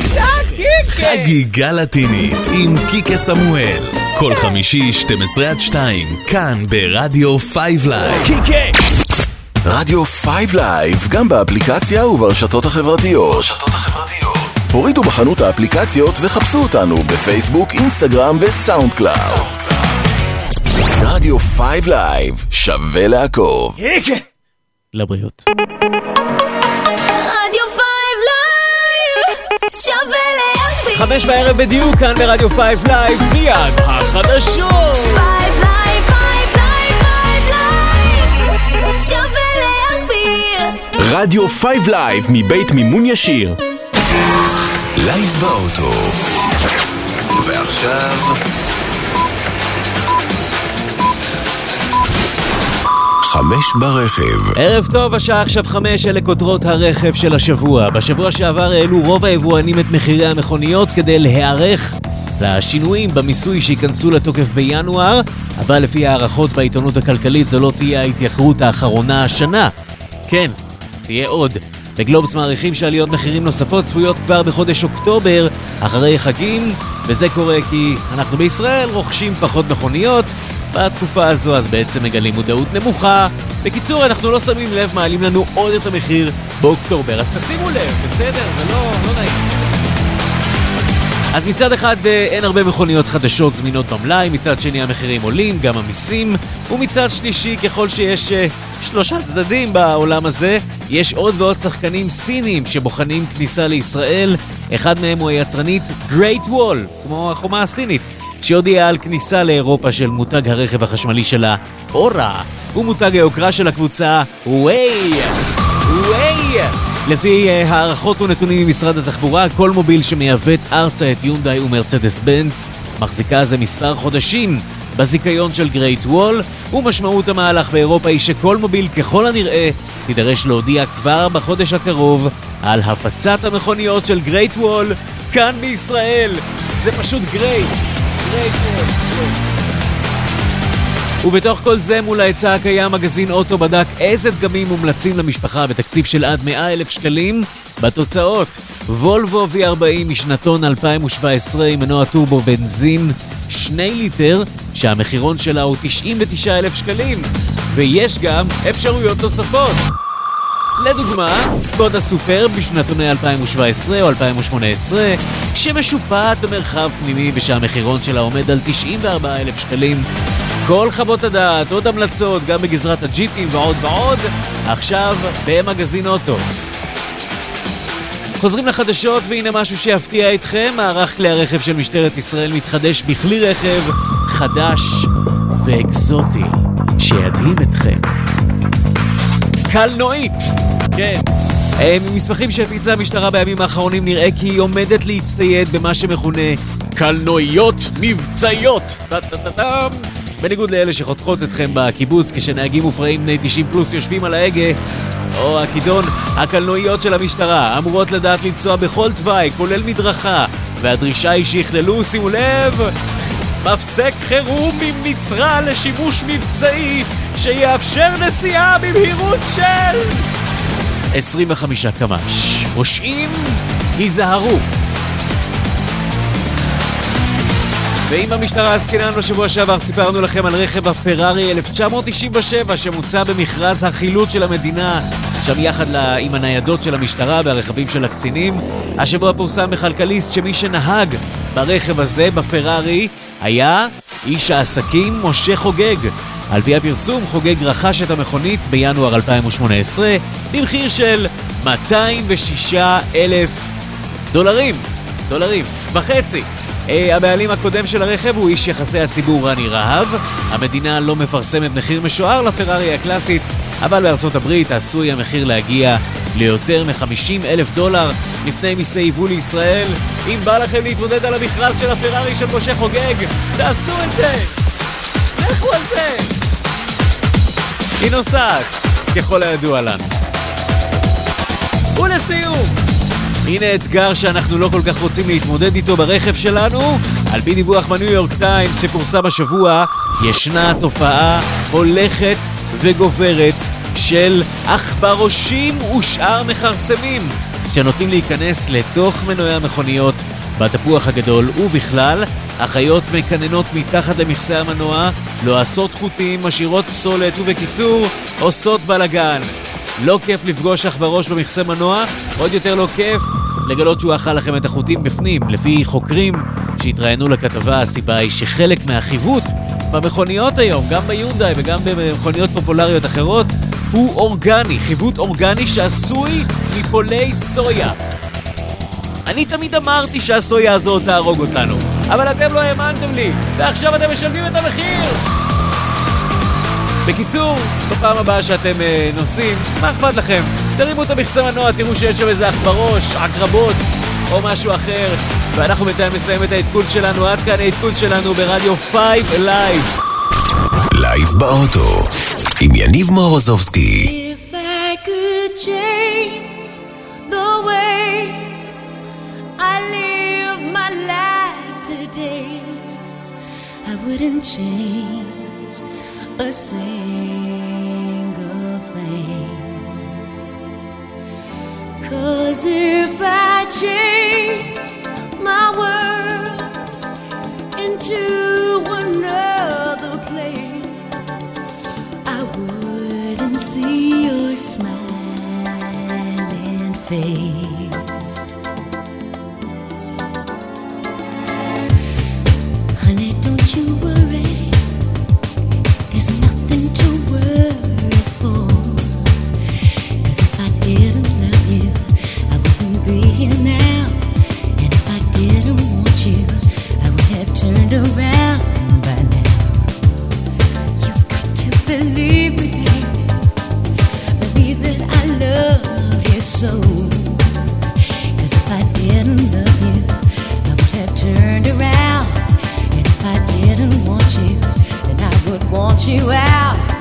חגיגה לטינית עם קיקה סמואל. כל חמישי 12 עד 2, כאן ברדיו פייב לייב. קיקה! רדיו פייב לייב, גם באפליקציה וברשתות החברתיות. הורידו בחנות האפליקציות וחפשו אותנו בפייסבוק, אינסטגרם ו SoundCloud. רדיו פייב לייב, שווה לעקוב. לבריאות. רדיו פייב לייב שווה להגביר חמש בערב בדיוק כאן ברדיו פייב לייב, מיד החדשות! פייב לייב פייב לייב פייב לייב שווה להגביר רדיו פייב לייב מבית מימון ישיר. לייב באוטו. ועכשיו... חמש ברכב. ערב טוב, השעה עכשיו חמש, אלה כותרות הרכב של השבוע. בשבוע שעבר העלו רוב היבואנים את מחירי המכוניות כדי להיערך לשינויים במיסוי שייכנסו לתוקף בינואר, אבל לפי הערכות בעיתונות הכלכלית זו לא תהיה ההתייקרות האחרונה השנה. כן, תהיה עוד. בגלובס מעריכים שעליות מחירים נוספות צפויות כבר בחודש אוקטובר, אחרי חגים, וזה קורה כי אנחנו בישראל רוכשים פחות מכוניות, בתקופה הזו אז בעצם מגלים מודעות נמוכה. בקיצור, אנחנו לא שמים לב, מעלים לנו עוד את המחיר באוקטובר, אז תשימו לב, בסדר? זה לא, לא נעים. אז מצד אחד אה, אין הרבה מכוניות חדשות זמינות במלאי, מצד שני המחירים עולים, גם המיסים, ומצד שלישי, ככל שיש אה, שלושה צדדים בעולם הזה, יש עוד ועוד שחקנים סינים שבוחנים כניסה לישראל. אחד מהם הוא היצרנית Great Wall, כמו החומה הסינית, שהודיעה על כניסה לאירופה של מותג הרכב החשמלי שלה, אורה, ומותג היוקרה של הקבוצה, ווי! ווי! לפי uh, הערכות ונתונים ממשרד התחבורה, כל מוביל שמייבאת ארצה את יונדאי ומרצדס בנץ מחזיקה זה מספר חודשים בזיכיון של גרייט וול, ומשמעות המהלך באירופה היא שכלמוביל ככל הנראה תידרש להודיע כבר בחודש הקרוב על הפצת המכוניות של גרייט וול כאן בישראל. זה פשוט great. ובתוך כל זה, מול ההיצע הקיים, מגזין אוטו בדק איזה דגמים מומלצים למשפחה בתקציב של עד 100 אלף שקלים. בתוצאות, וולוו V40 משנתון 2017 עם מנוע טורבו בנזין 2 ליטר, שהמחירון שלה הוא 99 אלף שקלים. ויש גם אפשרויות נוספות. לדוגמה, סקודה סופר בשנתוני 2017 או 2018, שמשופעת במרחב פנימי ושהמחירון שלה עומד על 94 אלף שקלים. כל חוות הדעת, עוד המלצות, גם בגזרת הג'יפים ועוד ועוד, עכשיו במגזין אוטו. חוזרים לחדשות, והנה משהו שיפתיע אתכם, מערך כלי הרכב של משטרת ישראל מתחדש בכלי רכב חדש ואקזוטי, שידהים אתכם. קלנועית! כן. אה, ממסמכים שהפיצה המשטרה בימים האחרונים נראה כי היא עומדת להצטייד במה שמכונה קלנועיות מבצעיות. בניגוד לאלה שחותכות אתכם בקיבוץ כשנהגים מופרעים בני 90 פלוס יושבים על ההגה או הכידון, הקלנועיות של המשטרה אמורות לדעת לנסוע בכל תוואי, כולל מדרכה, והדרישה היא שיכללו, שימו לב, מפסק חירום עם נצרה לשימוש מבצעי שיאפשר נסיעה במהירות של 25 קמ"ש. פושעים, היזהרו. ואם המשטרה עסקינן בשבוע שעבר סיפרנו לכם על רכב הפרארי 1997 שמוצע במכרז החילוט של המדינה שם יחד לה, עם הניידות של המשטרה והרכבים של הקצינים השבוע פורסם בכלכליסט שמי שנהג ברכב הזה, בפרארי, היה איש העסקים משה חוגג על פי הפרסום, חוגג רכש את המכונית בינואר 2018 במחיר של 206 אלף דולרים, דולרים, וחצי. אה, הבעלים הקודם של הרכב הוא איש יחסי הציבור רני רהב. המדינה לא מפרסמת מחיר משוער לפרארי הקלאסית, אבל בארצות הברית עשוי המחיר להגיע ליותר מ-50 אלף דולר לפני מיסי יבוא לישראל. אם בא לכם להתמודד על המכרז של הפרארי של משה חוגג, תעשו את זה! לכו על זה! היא נוסעת, ככל הידוע לנו. ולסיום, הנה אתגר שאנחנו לא כל כך רוצים להתמודד איתו ברכב שלנו. על פי דיווח בניו יורק טיימס שפורסם השבוע, ישנה תופעה הולכת וגוברת של עכברושים ושאר מכרסמים שנוטים להיכנס לתוך מנועי המכוניות בתפוח הגדול ובכלל, החיות מקננות מתחת למכסה המנוע, לועסות חוטים, משאירות פסולת ובקיצור, עושות בלאגן. לא כיף לפגוש עכברוש במכסה מנוע, עוד יותר לא כיף לגלות שהוא אכל לכם את החוטים בפנים. לפי חוקרים שהתראיינו לכתבה, הסיבה היא שחלק מהחיווט במכוניות היום, גם ביונדאי וגם במכוניות פופולריות אחרות, הוא אורגני, חיווט אורגני שעשוי מפולי סויה. אני תמיד אמרתי שהסויה הזאת תהרוג אותנו, אבל אתם לא האמנתם לי, ועכשיו אתם משלמים את המחיר! בקיצור, בפעם הבאה שאתם אה, נוסעים, מה אכפת לכם? תרימו את המכסה מנוע, תראו שיש שם איזה עכברוש, עקרבות או משהו אחר, ואנחנו בינתיים נסיים את העדכון שלנו. עד כאן העדכון שלנו ברדיו 5 לייב. לייב באוטו, עם יניב מורוזובסקי. If I could change wouldn't change a single thing. Cause if I changed my world into another place, I wouldn't see your smiling face. Want you out.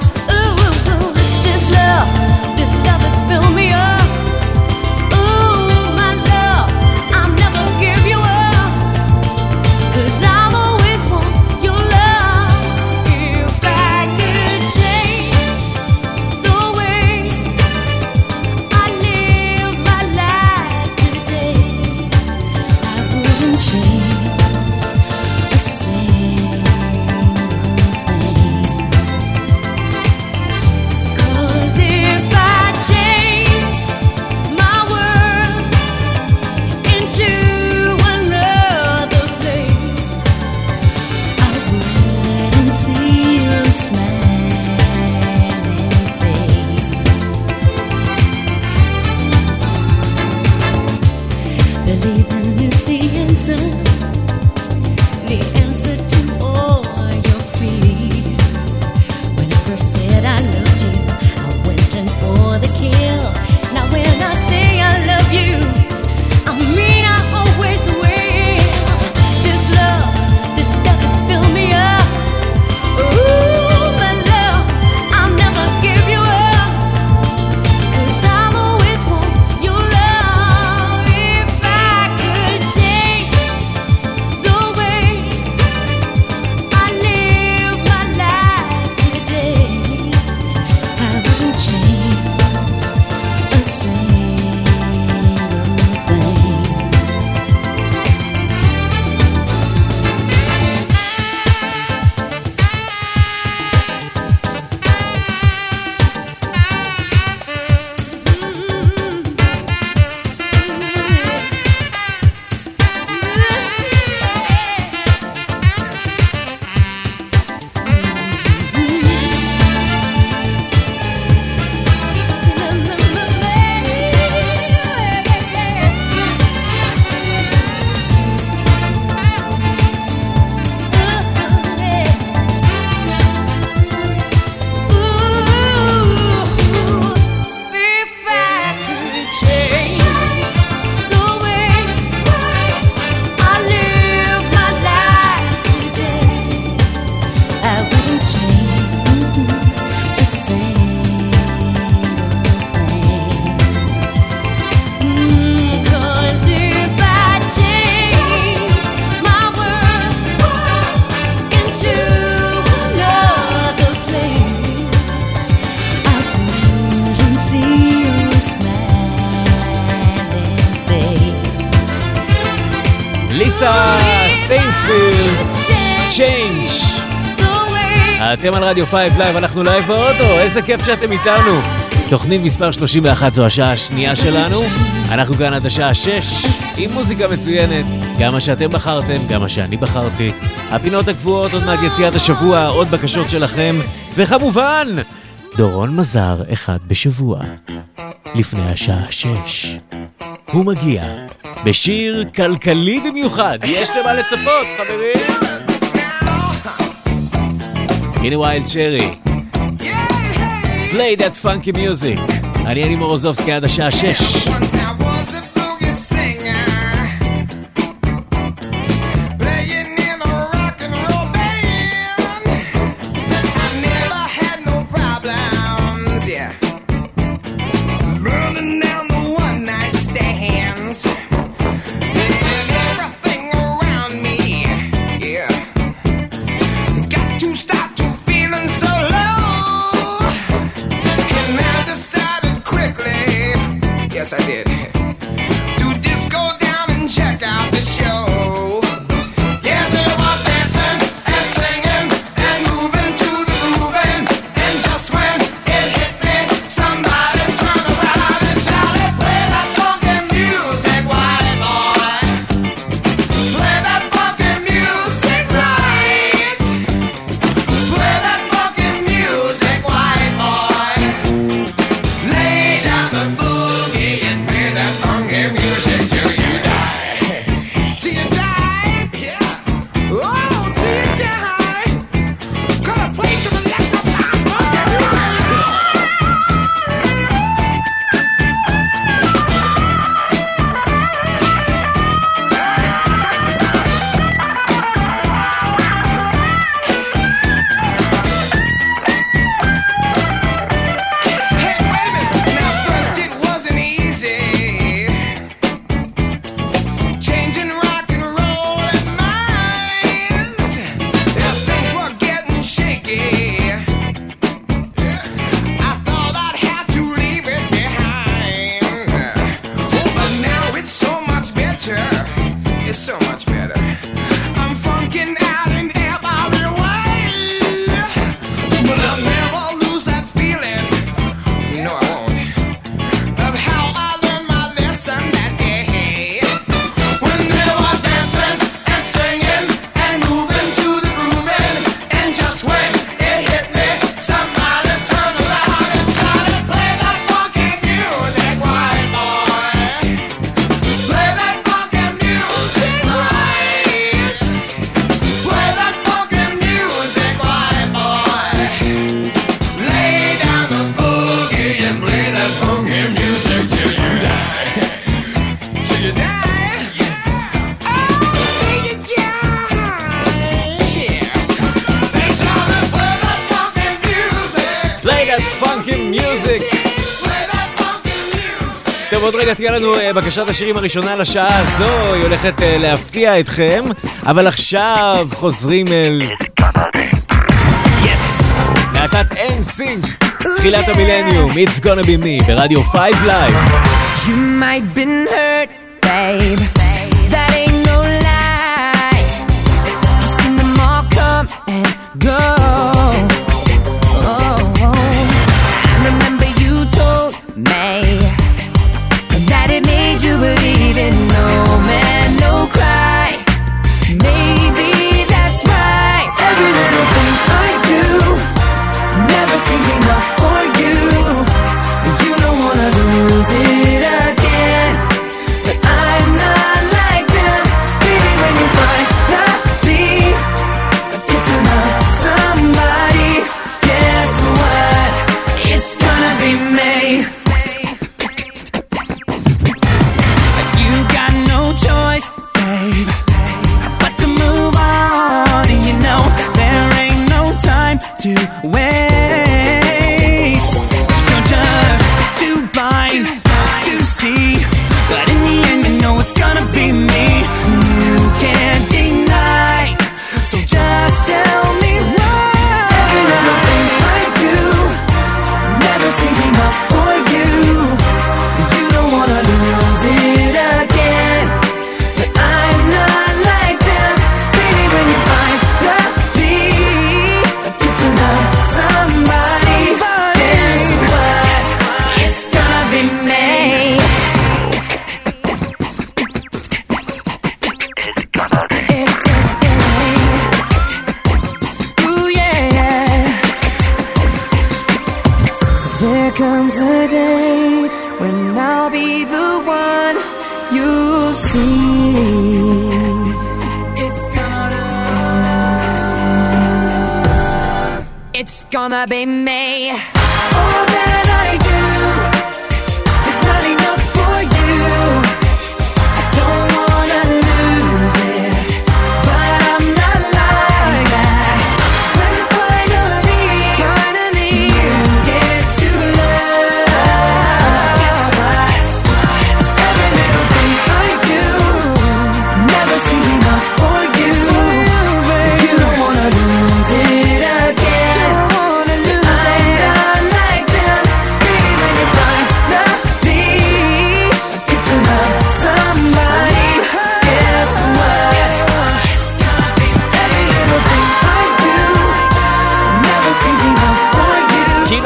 5 לייב, אנחנו לייב באוטו, איזה כיף שאתם איתנו. תוכנית מספר 31 זו השעה השנייה שלנו. אנחנו כאן עד השעה 6 עם מוזיקה מצוינת, גם מה שאתם בחרתם, גם מה שאני בחרתי. הפינות הקבועות עוד מעט יציאת השבוע, עוד בקשות שלכם, וכמובן, דורון מזר אחד בשבוע, לפני השעה 6. הוא מגיע בשיר כלכלי במיוחד, יש למה לצפות, חברים! הנה ויילד צ'רי. Play that funky music. אני אלי מורוזובסקי עד השעה 6. בקשת השירים הראשונה לשעה הזו, היא הולכת אה, להפתיע אתכם, אבל עכשיו חוזרים אל... יס! להקת אין NSYNC, תחילת המילניום, It's gonna be me, ברדיו 5 Live. You might been hurt, babe.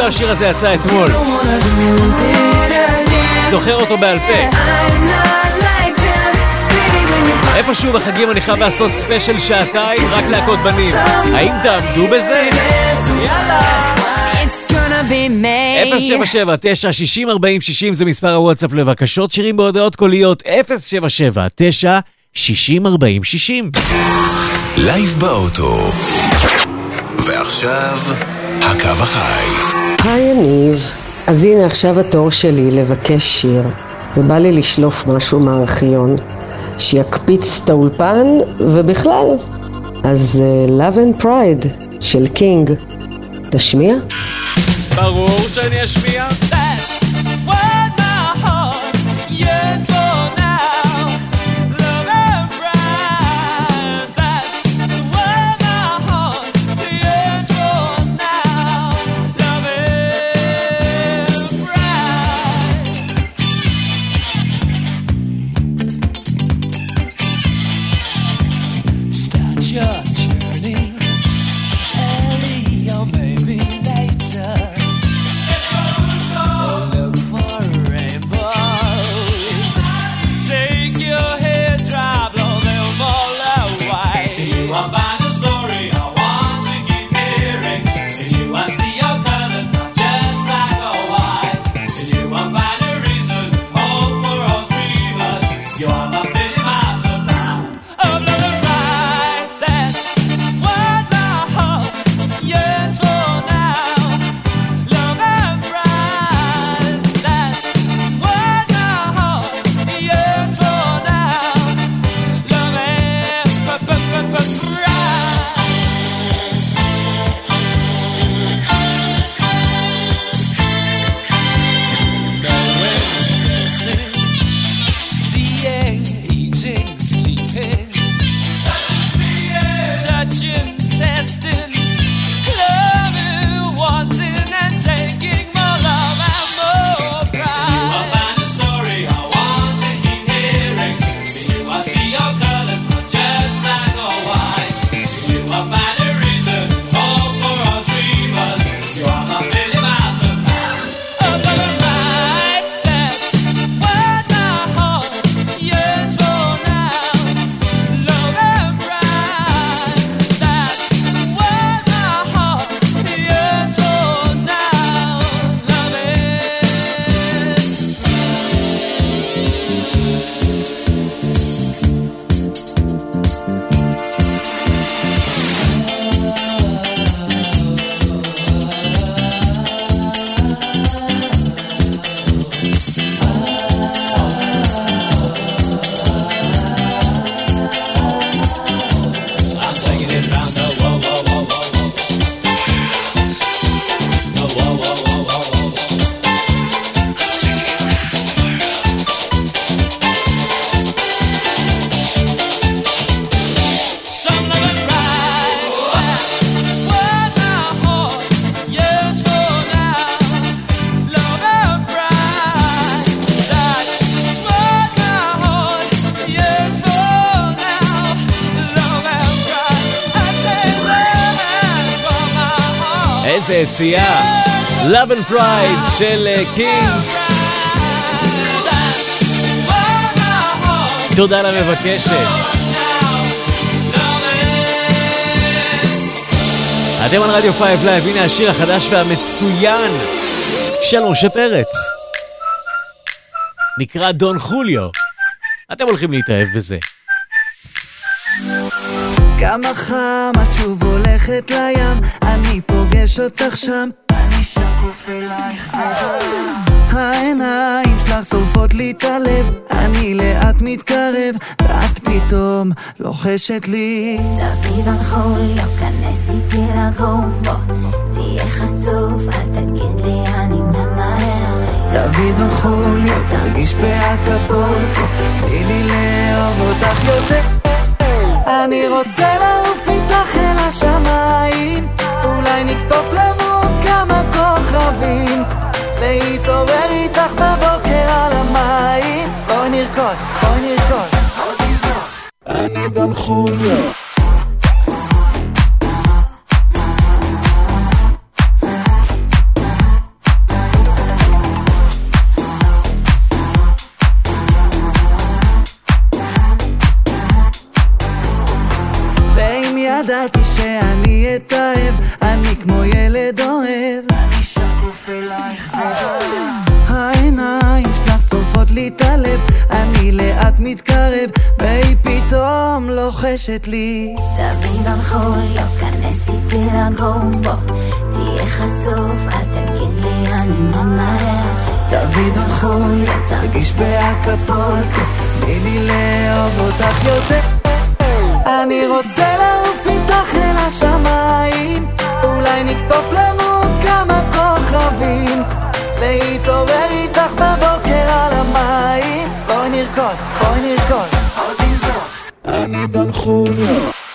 השיר הזה יצא אתמול. זוכר אותו בעל פה. איפשהו בחגים אני חייב לעשות ספיישל שעתיים רק להקות בנים. האם תעמדו בזה? יאללה! 077 9 60 40 60 זה מספר הוואטסאפ לבקשות שירים בהודעות קוליות 077 9 60 40 60 לייב באוטו ועכשיו הקו החי היי יניב, אז הנה עכשיו התור שלי לבקש שיר, ובא לי לשלוף משהו מהארכיון, שיקפיץ את האולפן, ובכלל. אז uh, Love and Pride של קינג, תשמיע? ברור שאני אשמיע. That's איזה יציאה. Love and Pride של אה, קינג. תודה למבקשת. אתם על רדיו פייב לייב, הנה השיר החדש והמצוין של משה פרץ. נקרא דון חוליו. אתם הולכים להתאהב בזה. כמה חם, את שוב הולכת לים, אני פוגש אותך שם. אני שקוף אלייך, זה. [laughs] העיניים שלך שורפות לי את הלב, אני לאט מתקרב, ואת פתאום לוחשת לי. דוד חוליו, כנס איתי לגור בו, תהיה חצוף, אל תגיד לי אני ממהר. דוד חוליו, תרגיש באקפולקו, תני לי לאהוב אותך יותר. אני רוצה לעוף איתך אל השמיים, אולי נקטוף לנו עוד כמה כוכבים, להתעורר איתך בבוקר על המים. בואי נרקוד, בואי נרקוד. אני חוליו. ילד אוהב. אני שקוף אלייך, זה עולם. העיניים שלך שורפות לי את הלב, אני לאט מתקרב, והיא פתאום לוחשת לי. דוד חוליו, כנס איתי לגור בו, תהיה חצוף, אל תגיד לי אני ממהר. דוד חוליו, תרגיש באקפולקו, תני לי לאהוב אותך יותר. אני רוצה לעוף איתך אל השמיים, אולי נקטוף לנו כמה כוכבים, להתעורר איתך בבוקר על המים. בואי נרקוד, בואי נרקוד. אני חוליו. אני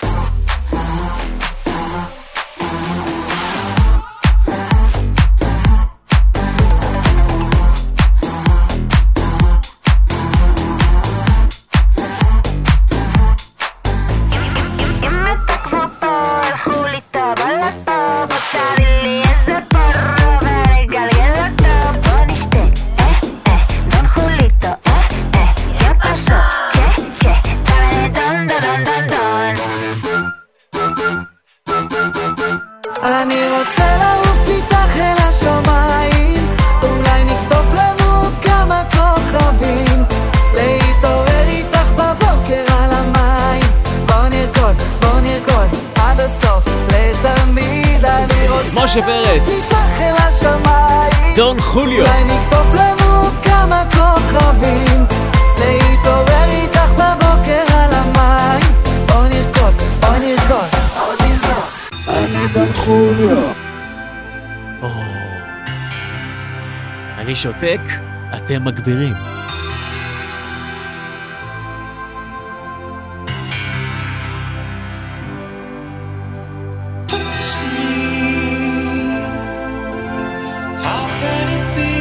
שותק, אתם מגבירים. How can it be?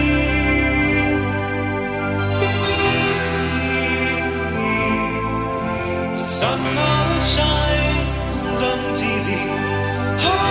The sun always shines on TV. Hold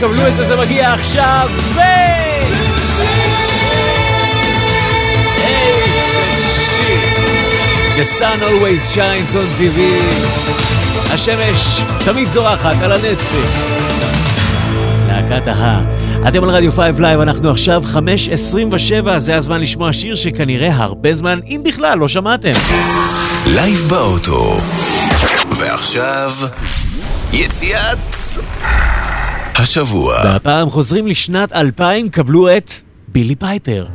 קבלו את זה, זה מגיע עכשיו, ו... The sun always shines on TV. השמש תמיד זורחת על הנטפליקס. להקת a-ha. אתם על רדיו 5 לייב, אנחנו עכשיו 5.27, זה הזמן לשמוע שיר שכנראה הרבה זמן, אם בכלל, לא שמעתם. לייב באוטו. ועכשיו, יציאת השבוע. והפעם חוזרים לשנת 2000, קבלו את בילי פייפר.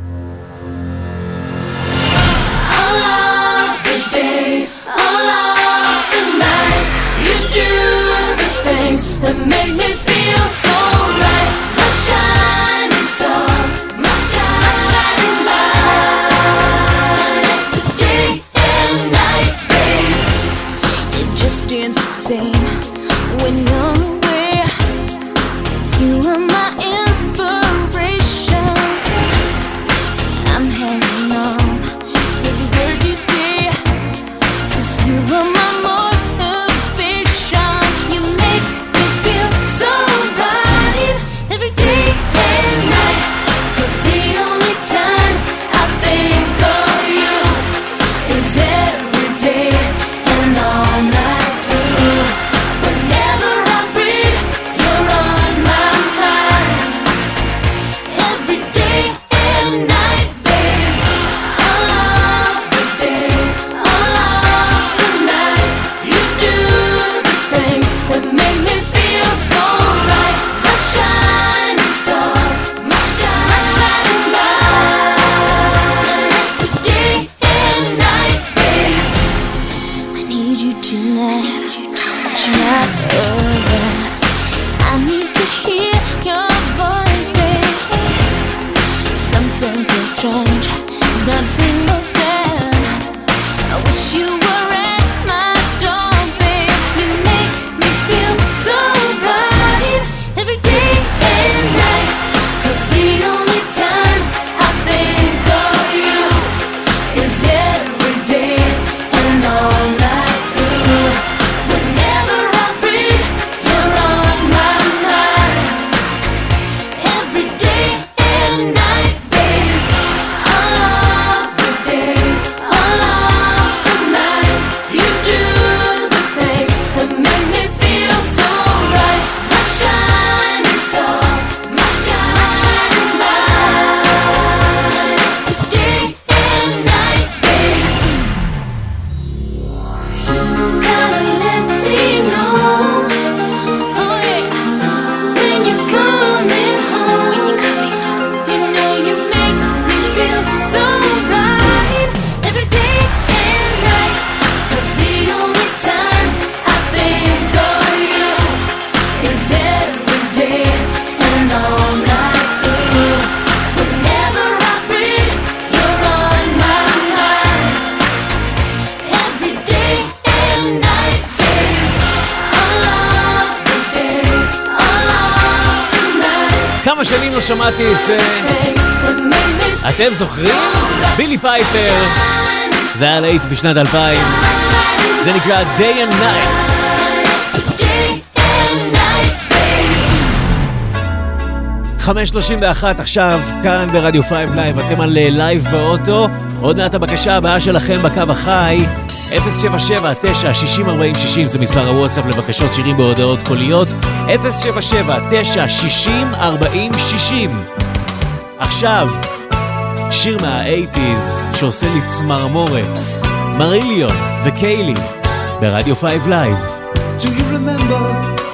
כמה שנים לא שמעתי את זה. אתם זוכרים? בילי פייפר. זה היה להיט בשנת 2000. זה נקרא Day and Night. 531 עכשיו, כאן ברדיו 5 לייב, אתם על אה, לייב באוטו. עוד מעט הבקשה הבאה שלכם בקו החי, 077 9 60 40 60 זה מספר הוואטסאפ לבקשות שירים בהודעות קוליות, 077 9 60 40 60 עכשיו, שיר מהאייטיז שעושה לי צמרמורת, מריליון וקיילי ברדיו 5 לייב. Do you remember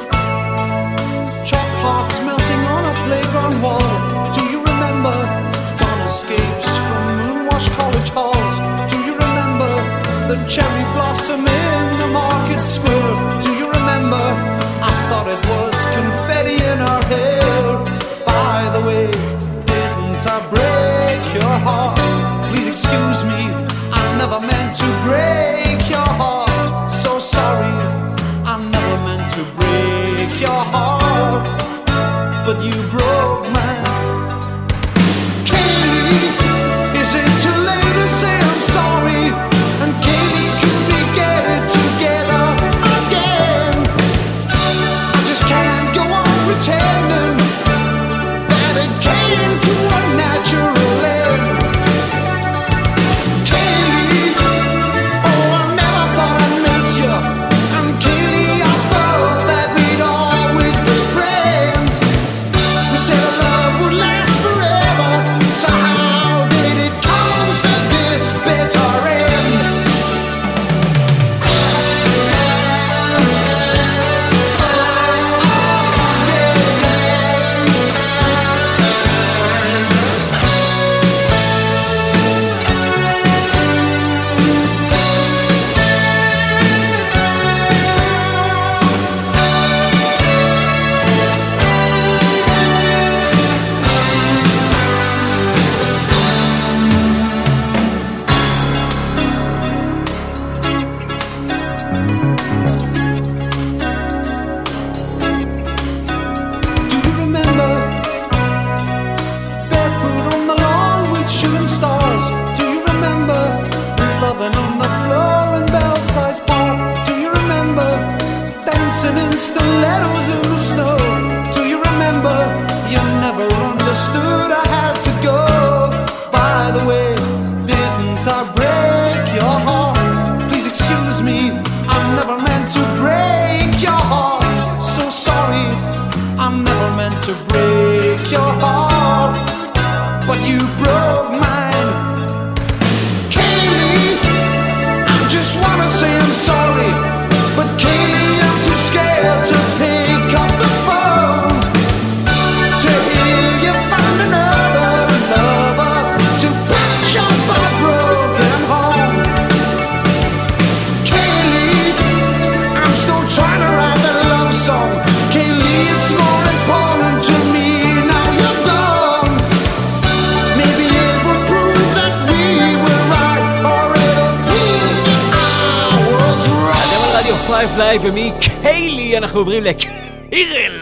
לייב ומקיילי אנחנו עוברים לקירל.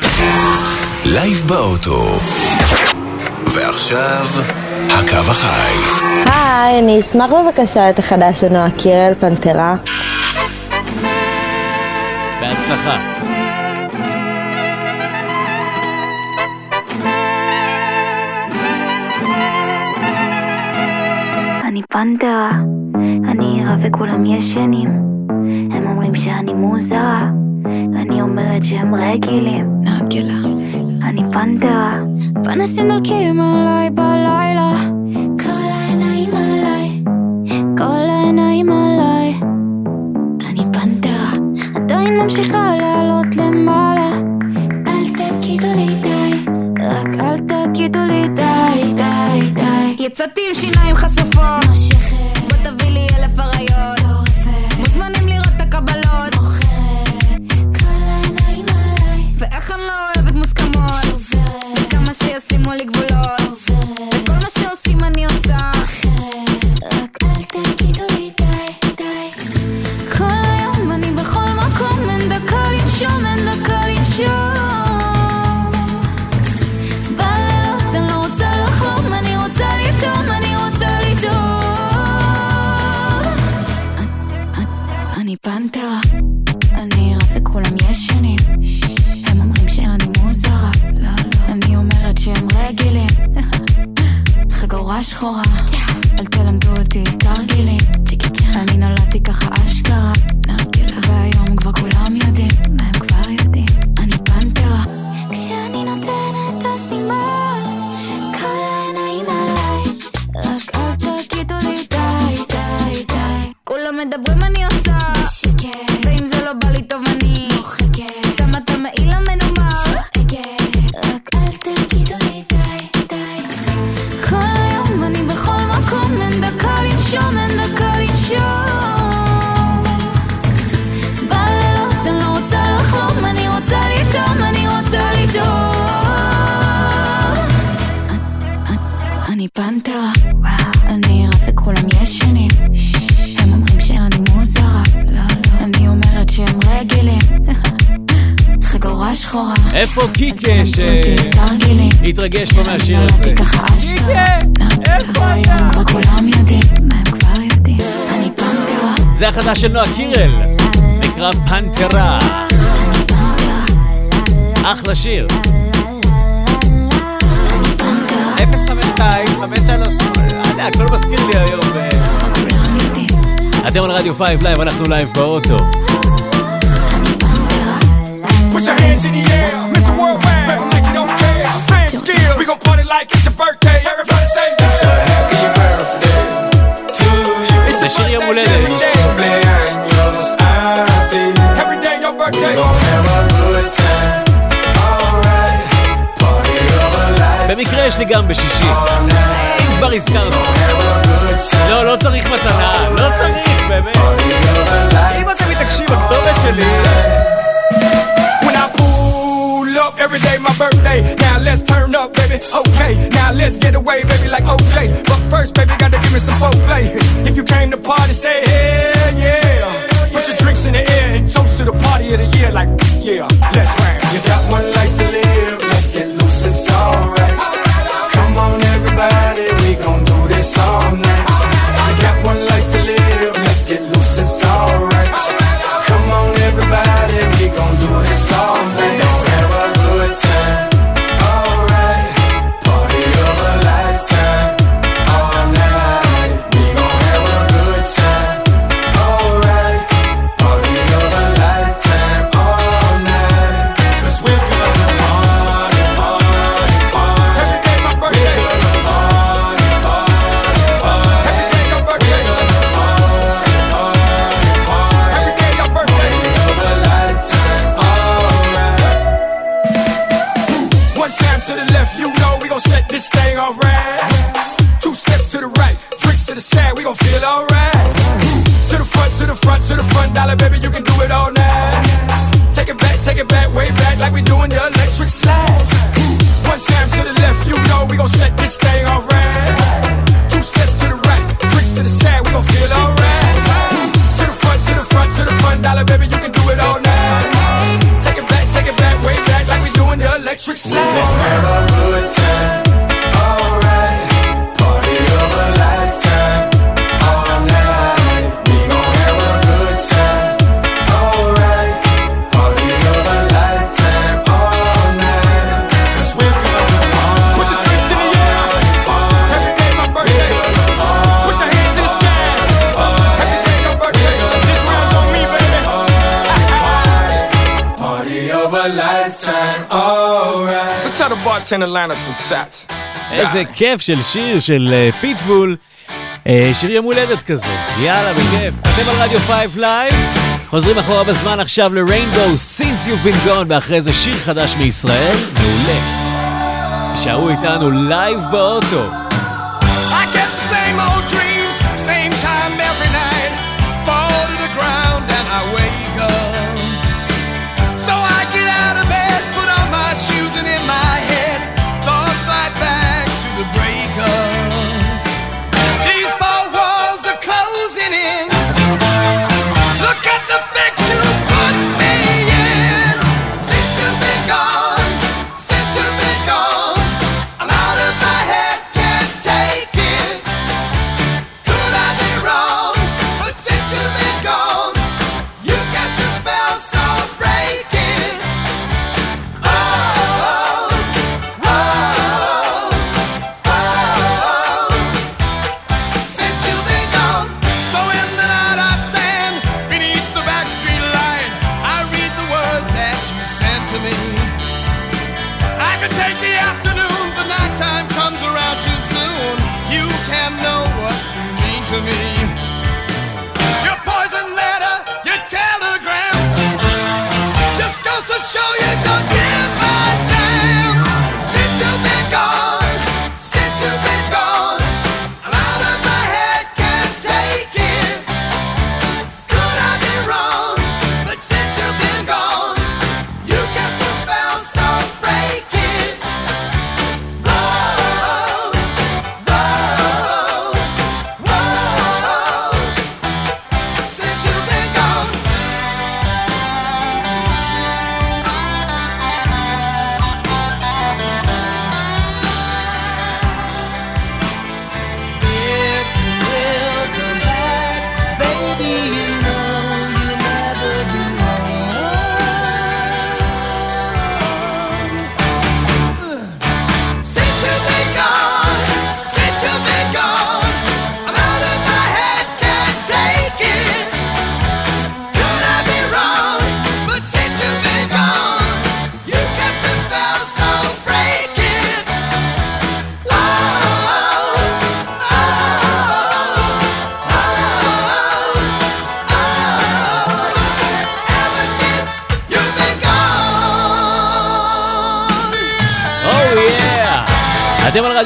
לייב באוטו. ועכשיו, הקו החי. היי, אני אשמח בבקשה את החדש של נועה קירל, פנתרה. בהצלחה. אני פנתרה, אני ערה וכולם ישנים. הם אומרים שאני מוזרה, אני אומרת שהם רגילים. נגלה. אני פנתרה. פנסים דולקים עליי בלילה. כל העיניים עליי. כל העיניים עליי. אני פנתרה. עדיין ממשיכה לעלות למעלה. אל תגידו לי די. רק אל תגידו לי די, די, די. יצאתי עם שיניים חשופות. של נועה קירל, נקרא פנתרה. אחלה שיר. 052, 53, יודע, הכל מזכיר לי היום. אה. אתם על רדיו 5 לייב, אנחנו לייב באוטו. Put your hands in the air, Mr. Worldwide, rap like you don't care. Band skills, we gon' party like it's your birthday. Everybody say it's a happy birthday to you. זה שיר יום life. במקרה יש לי גם בשישי. אם כבר הזכרנו. לא, לא צריך מתנה, לא צריך, באמת. אם אתם מתעקשים, הכתובת שלי... When I pull up, every day my birthday. Now let's turn up, baby. Okay, now let's get away, baby, like OJ. But first, baby, gotta give me some foreplay. If you came to party, say hell yeah. Put your drinks in the air and toast to the party of the year, like yeah. Let's rap. You got one life do this all איזה כיף של שיר של אה, פיטבול. אה, שיר יום הולדת כזה. יאללה, בכיף. אתם על רדיו 5 לייב. חוזרים אחורה בזמן עכשיו ל-Rainbow Since You've Been Gone, ואחרי זה שיר חדש מישראל. מעולה. תישארו איתנו לייב באוטו.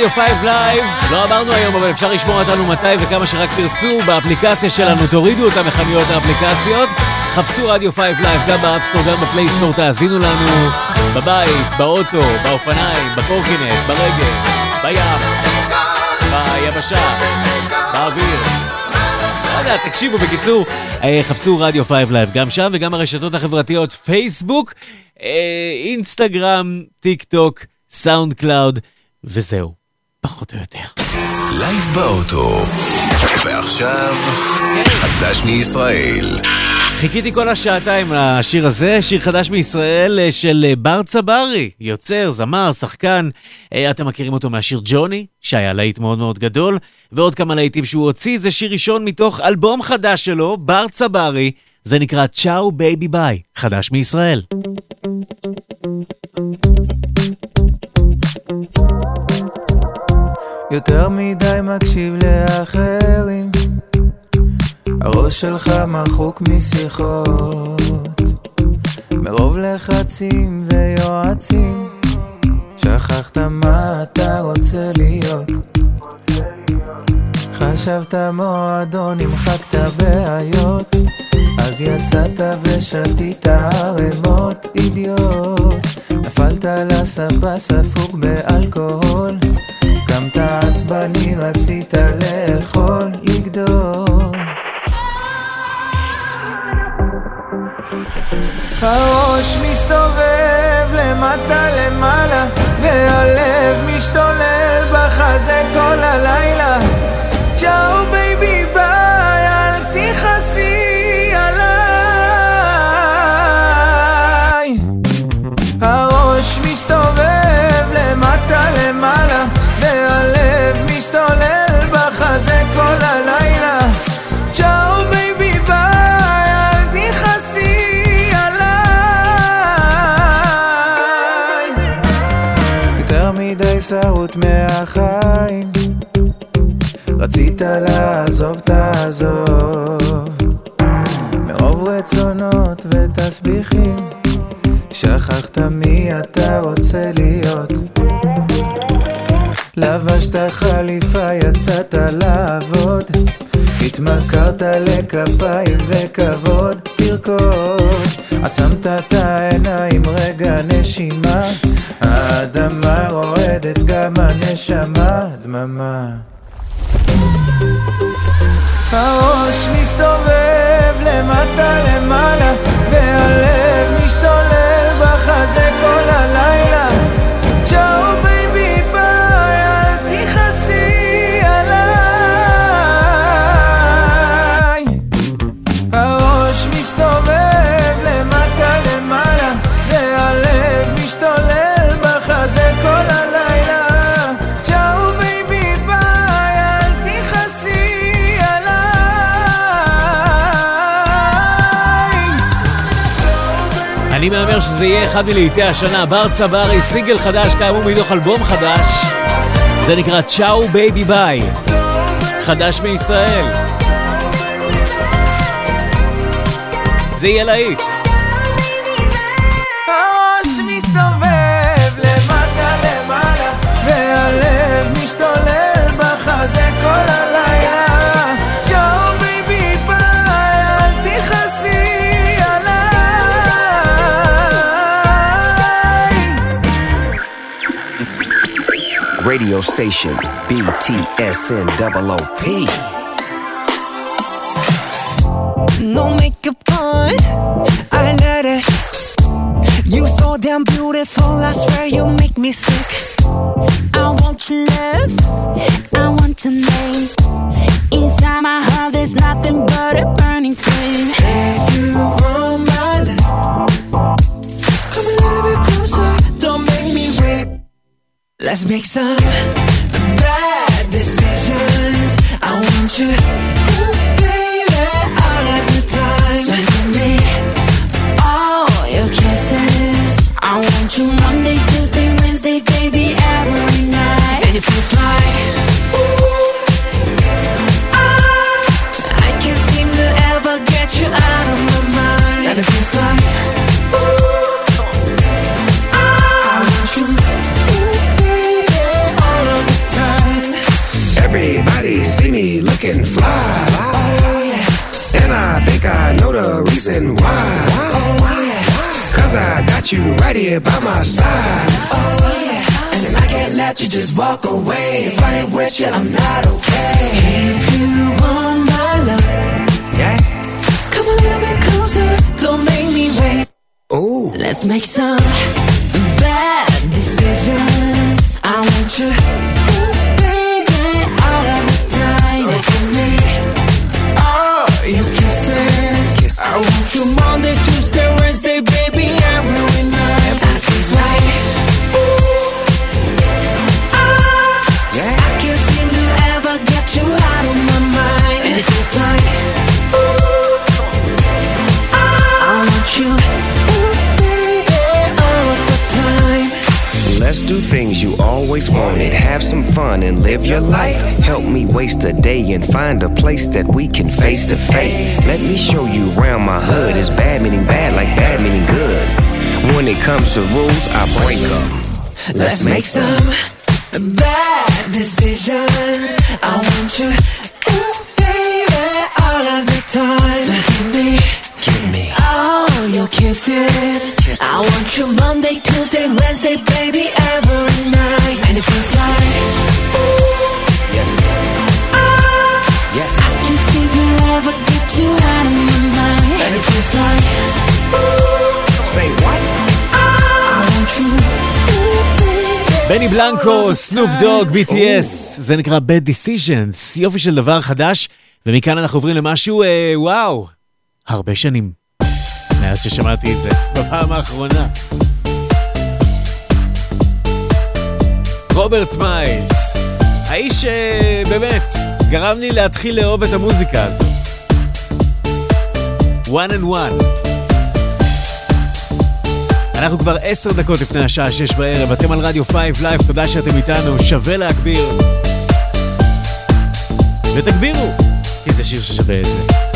רדיו 5 לייב. לא אמרנו היום, אבל אפשר לשמוע אותנו מתי וכמה שרק תרצו. באפליקציה שלנו תורידו אותה מחנויות האפליקציות. חפשו רדיו 5 לייב גם ב App Store, גם ב Play Store, תאזינו לנו. בבית, באוטו, באופניים, בקורקינט, ברגל, בים, ביבשה, באוויר. לא יודע, תקשיבו, בקיצור, אה, חפשו רדיו 5 לייב גם שם וגם הרשתות החברתיות, פייסבוק, אה, אינסטגרם, טיק טוק. סאונד קלאוד, וזהו. פחות או יותר. לייב באוטו, ועכשיו, חדש מישראל. חיכיתי כל השעתיים לשיר הזה, שיר חדש מישראל אה, של אה, בר צברי, יוצר, זמר, שחקן. אה, אתם מכירים אותו מהשיר ג'וני, שהיה להיט מאוד מאוד גדול, ועוד כמה להיטים שהוא הוציא, זה שיר ראשון מתוך אלבום חדש שלו, בר צברי, זה נקרא צ'או baby bye, חדש מישראל. יותר מדי מקשיב לאחרים. הראש שלך מחוק משיחות. מרוב לחצים ויועצים שכחת מה אתה רוצה להיות. חשבת מועדון, המחקת בעיות. אז יצאת ושתית ערימות אידיוט. נפלת לספה ספוג באלכוהול. את עצבני, רצית לאכול, לגדול. הראש מסתובב למטה למעלה, והלב משתולל בחזה כל הלילה. צ'או ביי התלהבות מהחיים. רצית לעזוב, תעזוב. מרוב רצונות ותסביכים שכחת מי אתה רוצה להיות. לבשת חליפה, יצאת לעבוד. התמכרת לכפיים וכבוד, תרקוד. עצמת את העיניים, רגע נשימה. האדמה רועדת, גם הנשמה דממה. הראש מסתובב למטה למעלה, והלב משתולל בחזה כל הלילה. צ'או אני מהמר שזה יהיה אחד מלהיטי השנה. בר צברי, סינגל חדש, כאמור מתוך אלבום חדש. זה נקרא צ'או baby bye. חדש מישראל. זה יהיה להיט. radio station, BTSN double OP. No makeup on, I let it. You so damn beautiful, I swear you make me sick. מרקו, סנופ דוג, BTS, זה נקרא Bad Decisions, יופי של דבר חדש, ומכאן אנחנו עוברים למשהו, אה, וואו, הרבה שנים מאז ששמעתי את זה, בפעם האחרונה. רוברט מיילס, האיש אה, שבאמת גרם לי להתחיל לאהוב את המוזיקה הזו. one and one. אנחנו כבר עשר דקות לפני השעה שש בערב, אתם על רדיו Five Live, תודה שאתם איתנו, שווה להגביר. ותגבירו, כי זה שיר ששווה את זה.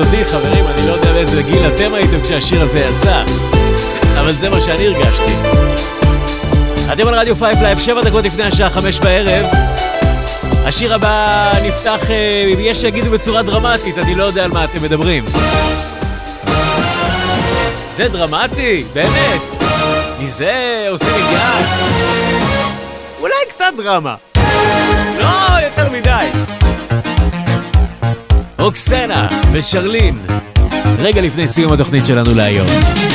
יסודי, חברים, אני לא יודע באיזה גיל אתם הייתם כשהשיר הזה יצא, אבל זה מה שאני הרגשתי. אתם על רדיו Five Live, שבע דקות לפני השעה חמש בערב. השיר הבא נפתח, אה, אם יש שיגידו בצורה דרמטית, אני לא יודע על מה אתם מדברים. זה דרמטי, באמת. מזה עושים מגיעה. אולי קצת דרמה. לא יותר מדי. רוקסנה ושרלין, רגע לפני סיום התוכנית שלנו להיום.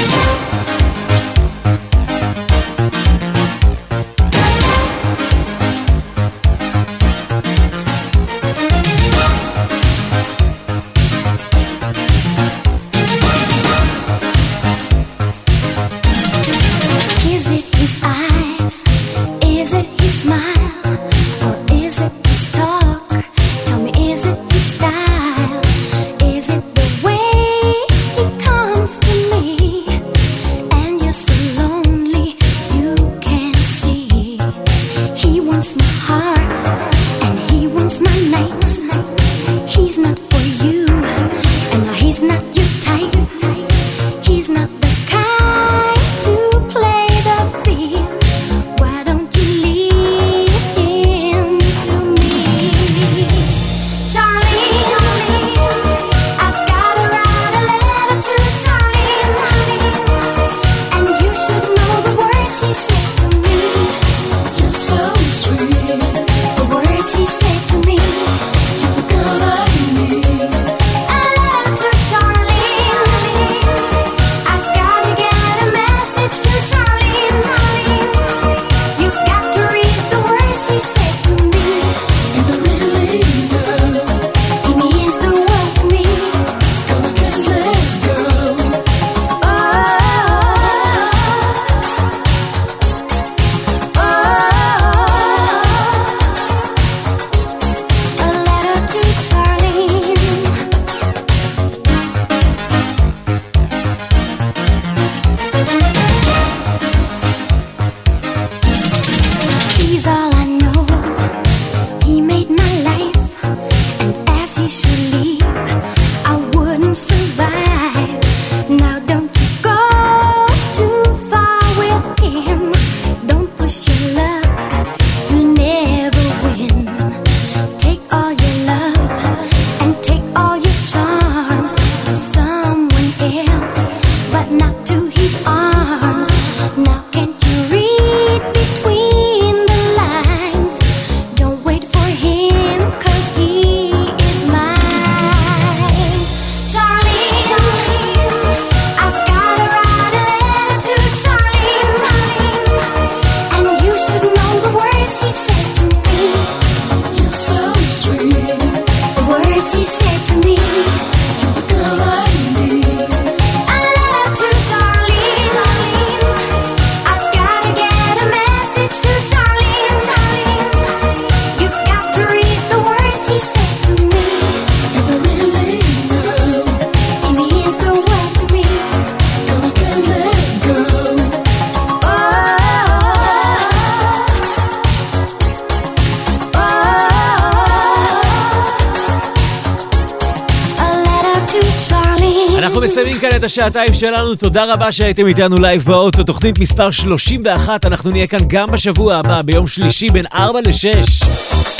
השעתיים שלנו, תודה רבה שהייתם איתנו לייב באוטו, תוכנית מספר 31, אנחנו נהיה כאן גם בשבוע הבא, ביום שלישי בין 4 ל-6.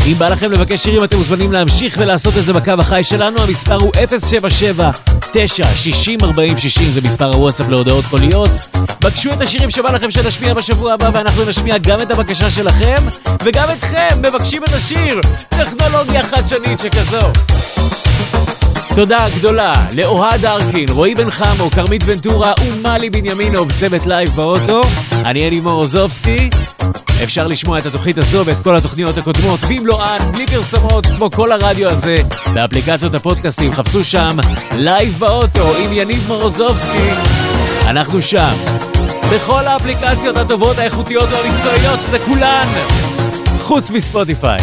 אם בא לכם לבקש שירים, אתם מוזמנים להמשיך ולעשות את זה בקו החי שלנו, המספר הוא 077 9 60 40 60, זה מספר הוואטסאפ להודעות קוליות. בקשו את השירים שבא לכם שנשמיע בשבוע הבא, ואנחנו נשמיע גם את הבקשה שלכם, וגם אתכם, מבקשים את השיר. טכנולוגיה חדשנית שכזו. תודה גדולה לאוהד ארקין, רועי בן חמו, כרמית ונטורה ומלי בנימינוב, צוות לייב באוטו. אני יניב מורוזובסקי. אפשר לשמוע את התוכנית הזו ואת כל התוכניות הקודמות במלואן, בלי פרסומות, כמו כל הרדיו הזה, באפליקציות הפודקאסטים. חפשו שם לייב באוטו עם יניב מורוזובסקי. אנחנו שם. בכל האפליקציות הטובות, האיכותיות והמקצועיות, שזה כולן, חוץ מספוטיפיי.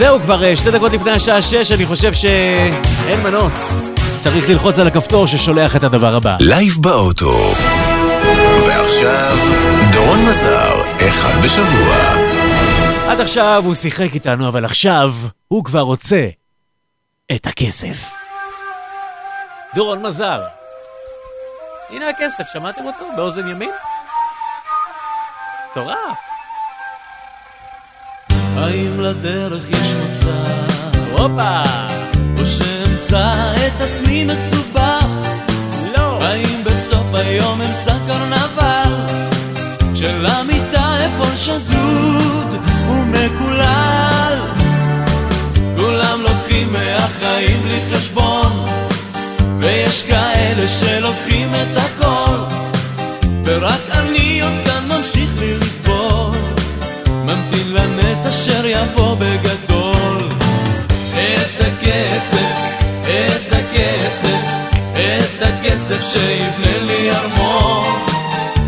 זהו, כבר אה, שתי דקות לפני השעה שש, אני חושב שאין מנוס. צריך ללחוץ על הכפתור ששולח את הדבר הבא. לייב באוטו. ועכשיו, דורון מזר, אחד בשבוע. עד עכשיו הוא שיחק איתנו, אבל עכשיו הוא כבר רוצה את הכסף. דורון מזר. הנה הכסף, שמעתם אותו? באוזן ימין? מטורף. האם לדרך יש מוצא? הופה! או שאמצא את עצמי מסובך? לא! האם בסוף היום אמצא קרנבל? כשלמיטה אפול שדוד ומקולל כולם לוקחים מהחיים בלי חשבון ויש כאלה שלוקחים את הכל ורק אשר יבוא בגדול. את הכסף, את הכסף, את הכסף שיבנה לי ארמון.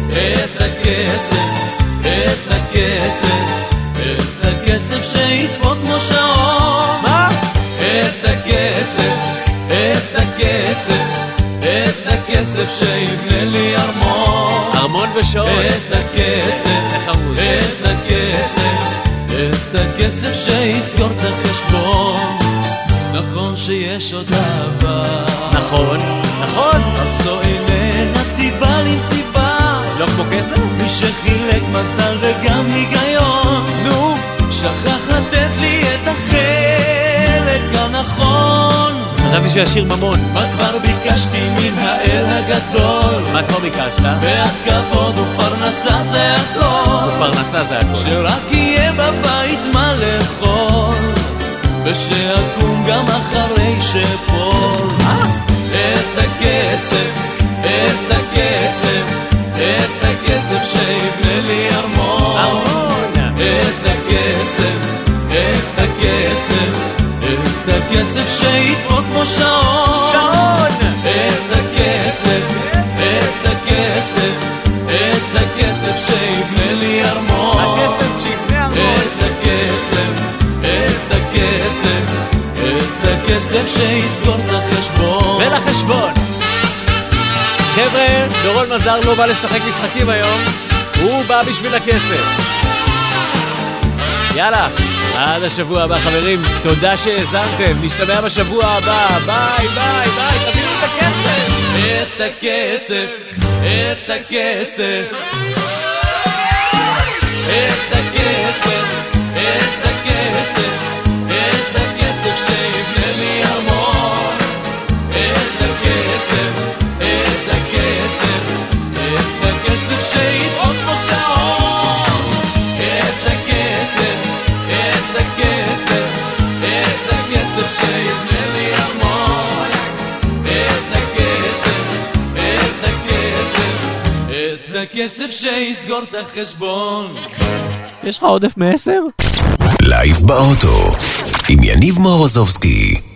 את הכסף, את הכסף, את הכסף שידפוק כמו שעון. מה? את הכסף, את הכסף, את הכסף שיבנה לי ארמון. ארמון ושעון. את הכסף, את הכסף, את הכסף שיסגור את החשבון. נכון שיש עוד אהבה. נכון, נכון. אך זו איננה סיבה למסיבה. לא כמו כסף? מי שחילק מזל וגם היגיון. נו שכח חשבתי שהוא ישיר ממון. מה כבר ביקשתי מן האל הגדול? מה כבר ביקשת? בעד כבוד ופרנסה זה הכל ופרנסה זה הכל. שרק יהיה בבית מה לאכול ושאקום גם אחרי שאפול את הכסף, את הכסף, את הכסף שיבנה שידפוק כמו שעון שעון! את הכסף, את הכסף, את הכסף שיבנה לי ארמון הכסף שיבנה ארמון. את הכסף, את הכסף, את הכסף שיסגור את החשבון ולחשבון. חבר'ה, דורון מזר לא בא לשחק משחקים היום, הוא בא בשביל הכסף. יאללה, עד השבוע הבא חברים, תודה שהאזנתם, נשתמע בשבוע הבא, ביי ביי ביי, תביאו את הכסף! את הכסף, את הכסף. את הכסף, את הכסף שיסגור את החשבון יש לך עודף מעשר? לייב באוטו, עם יניב מורוזובסקי.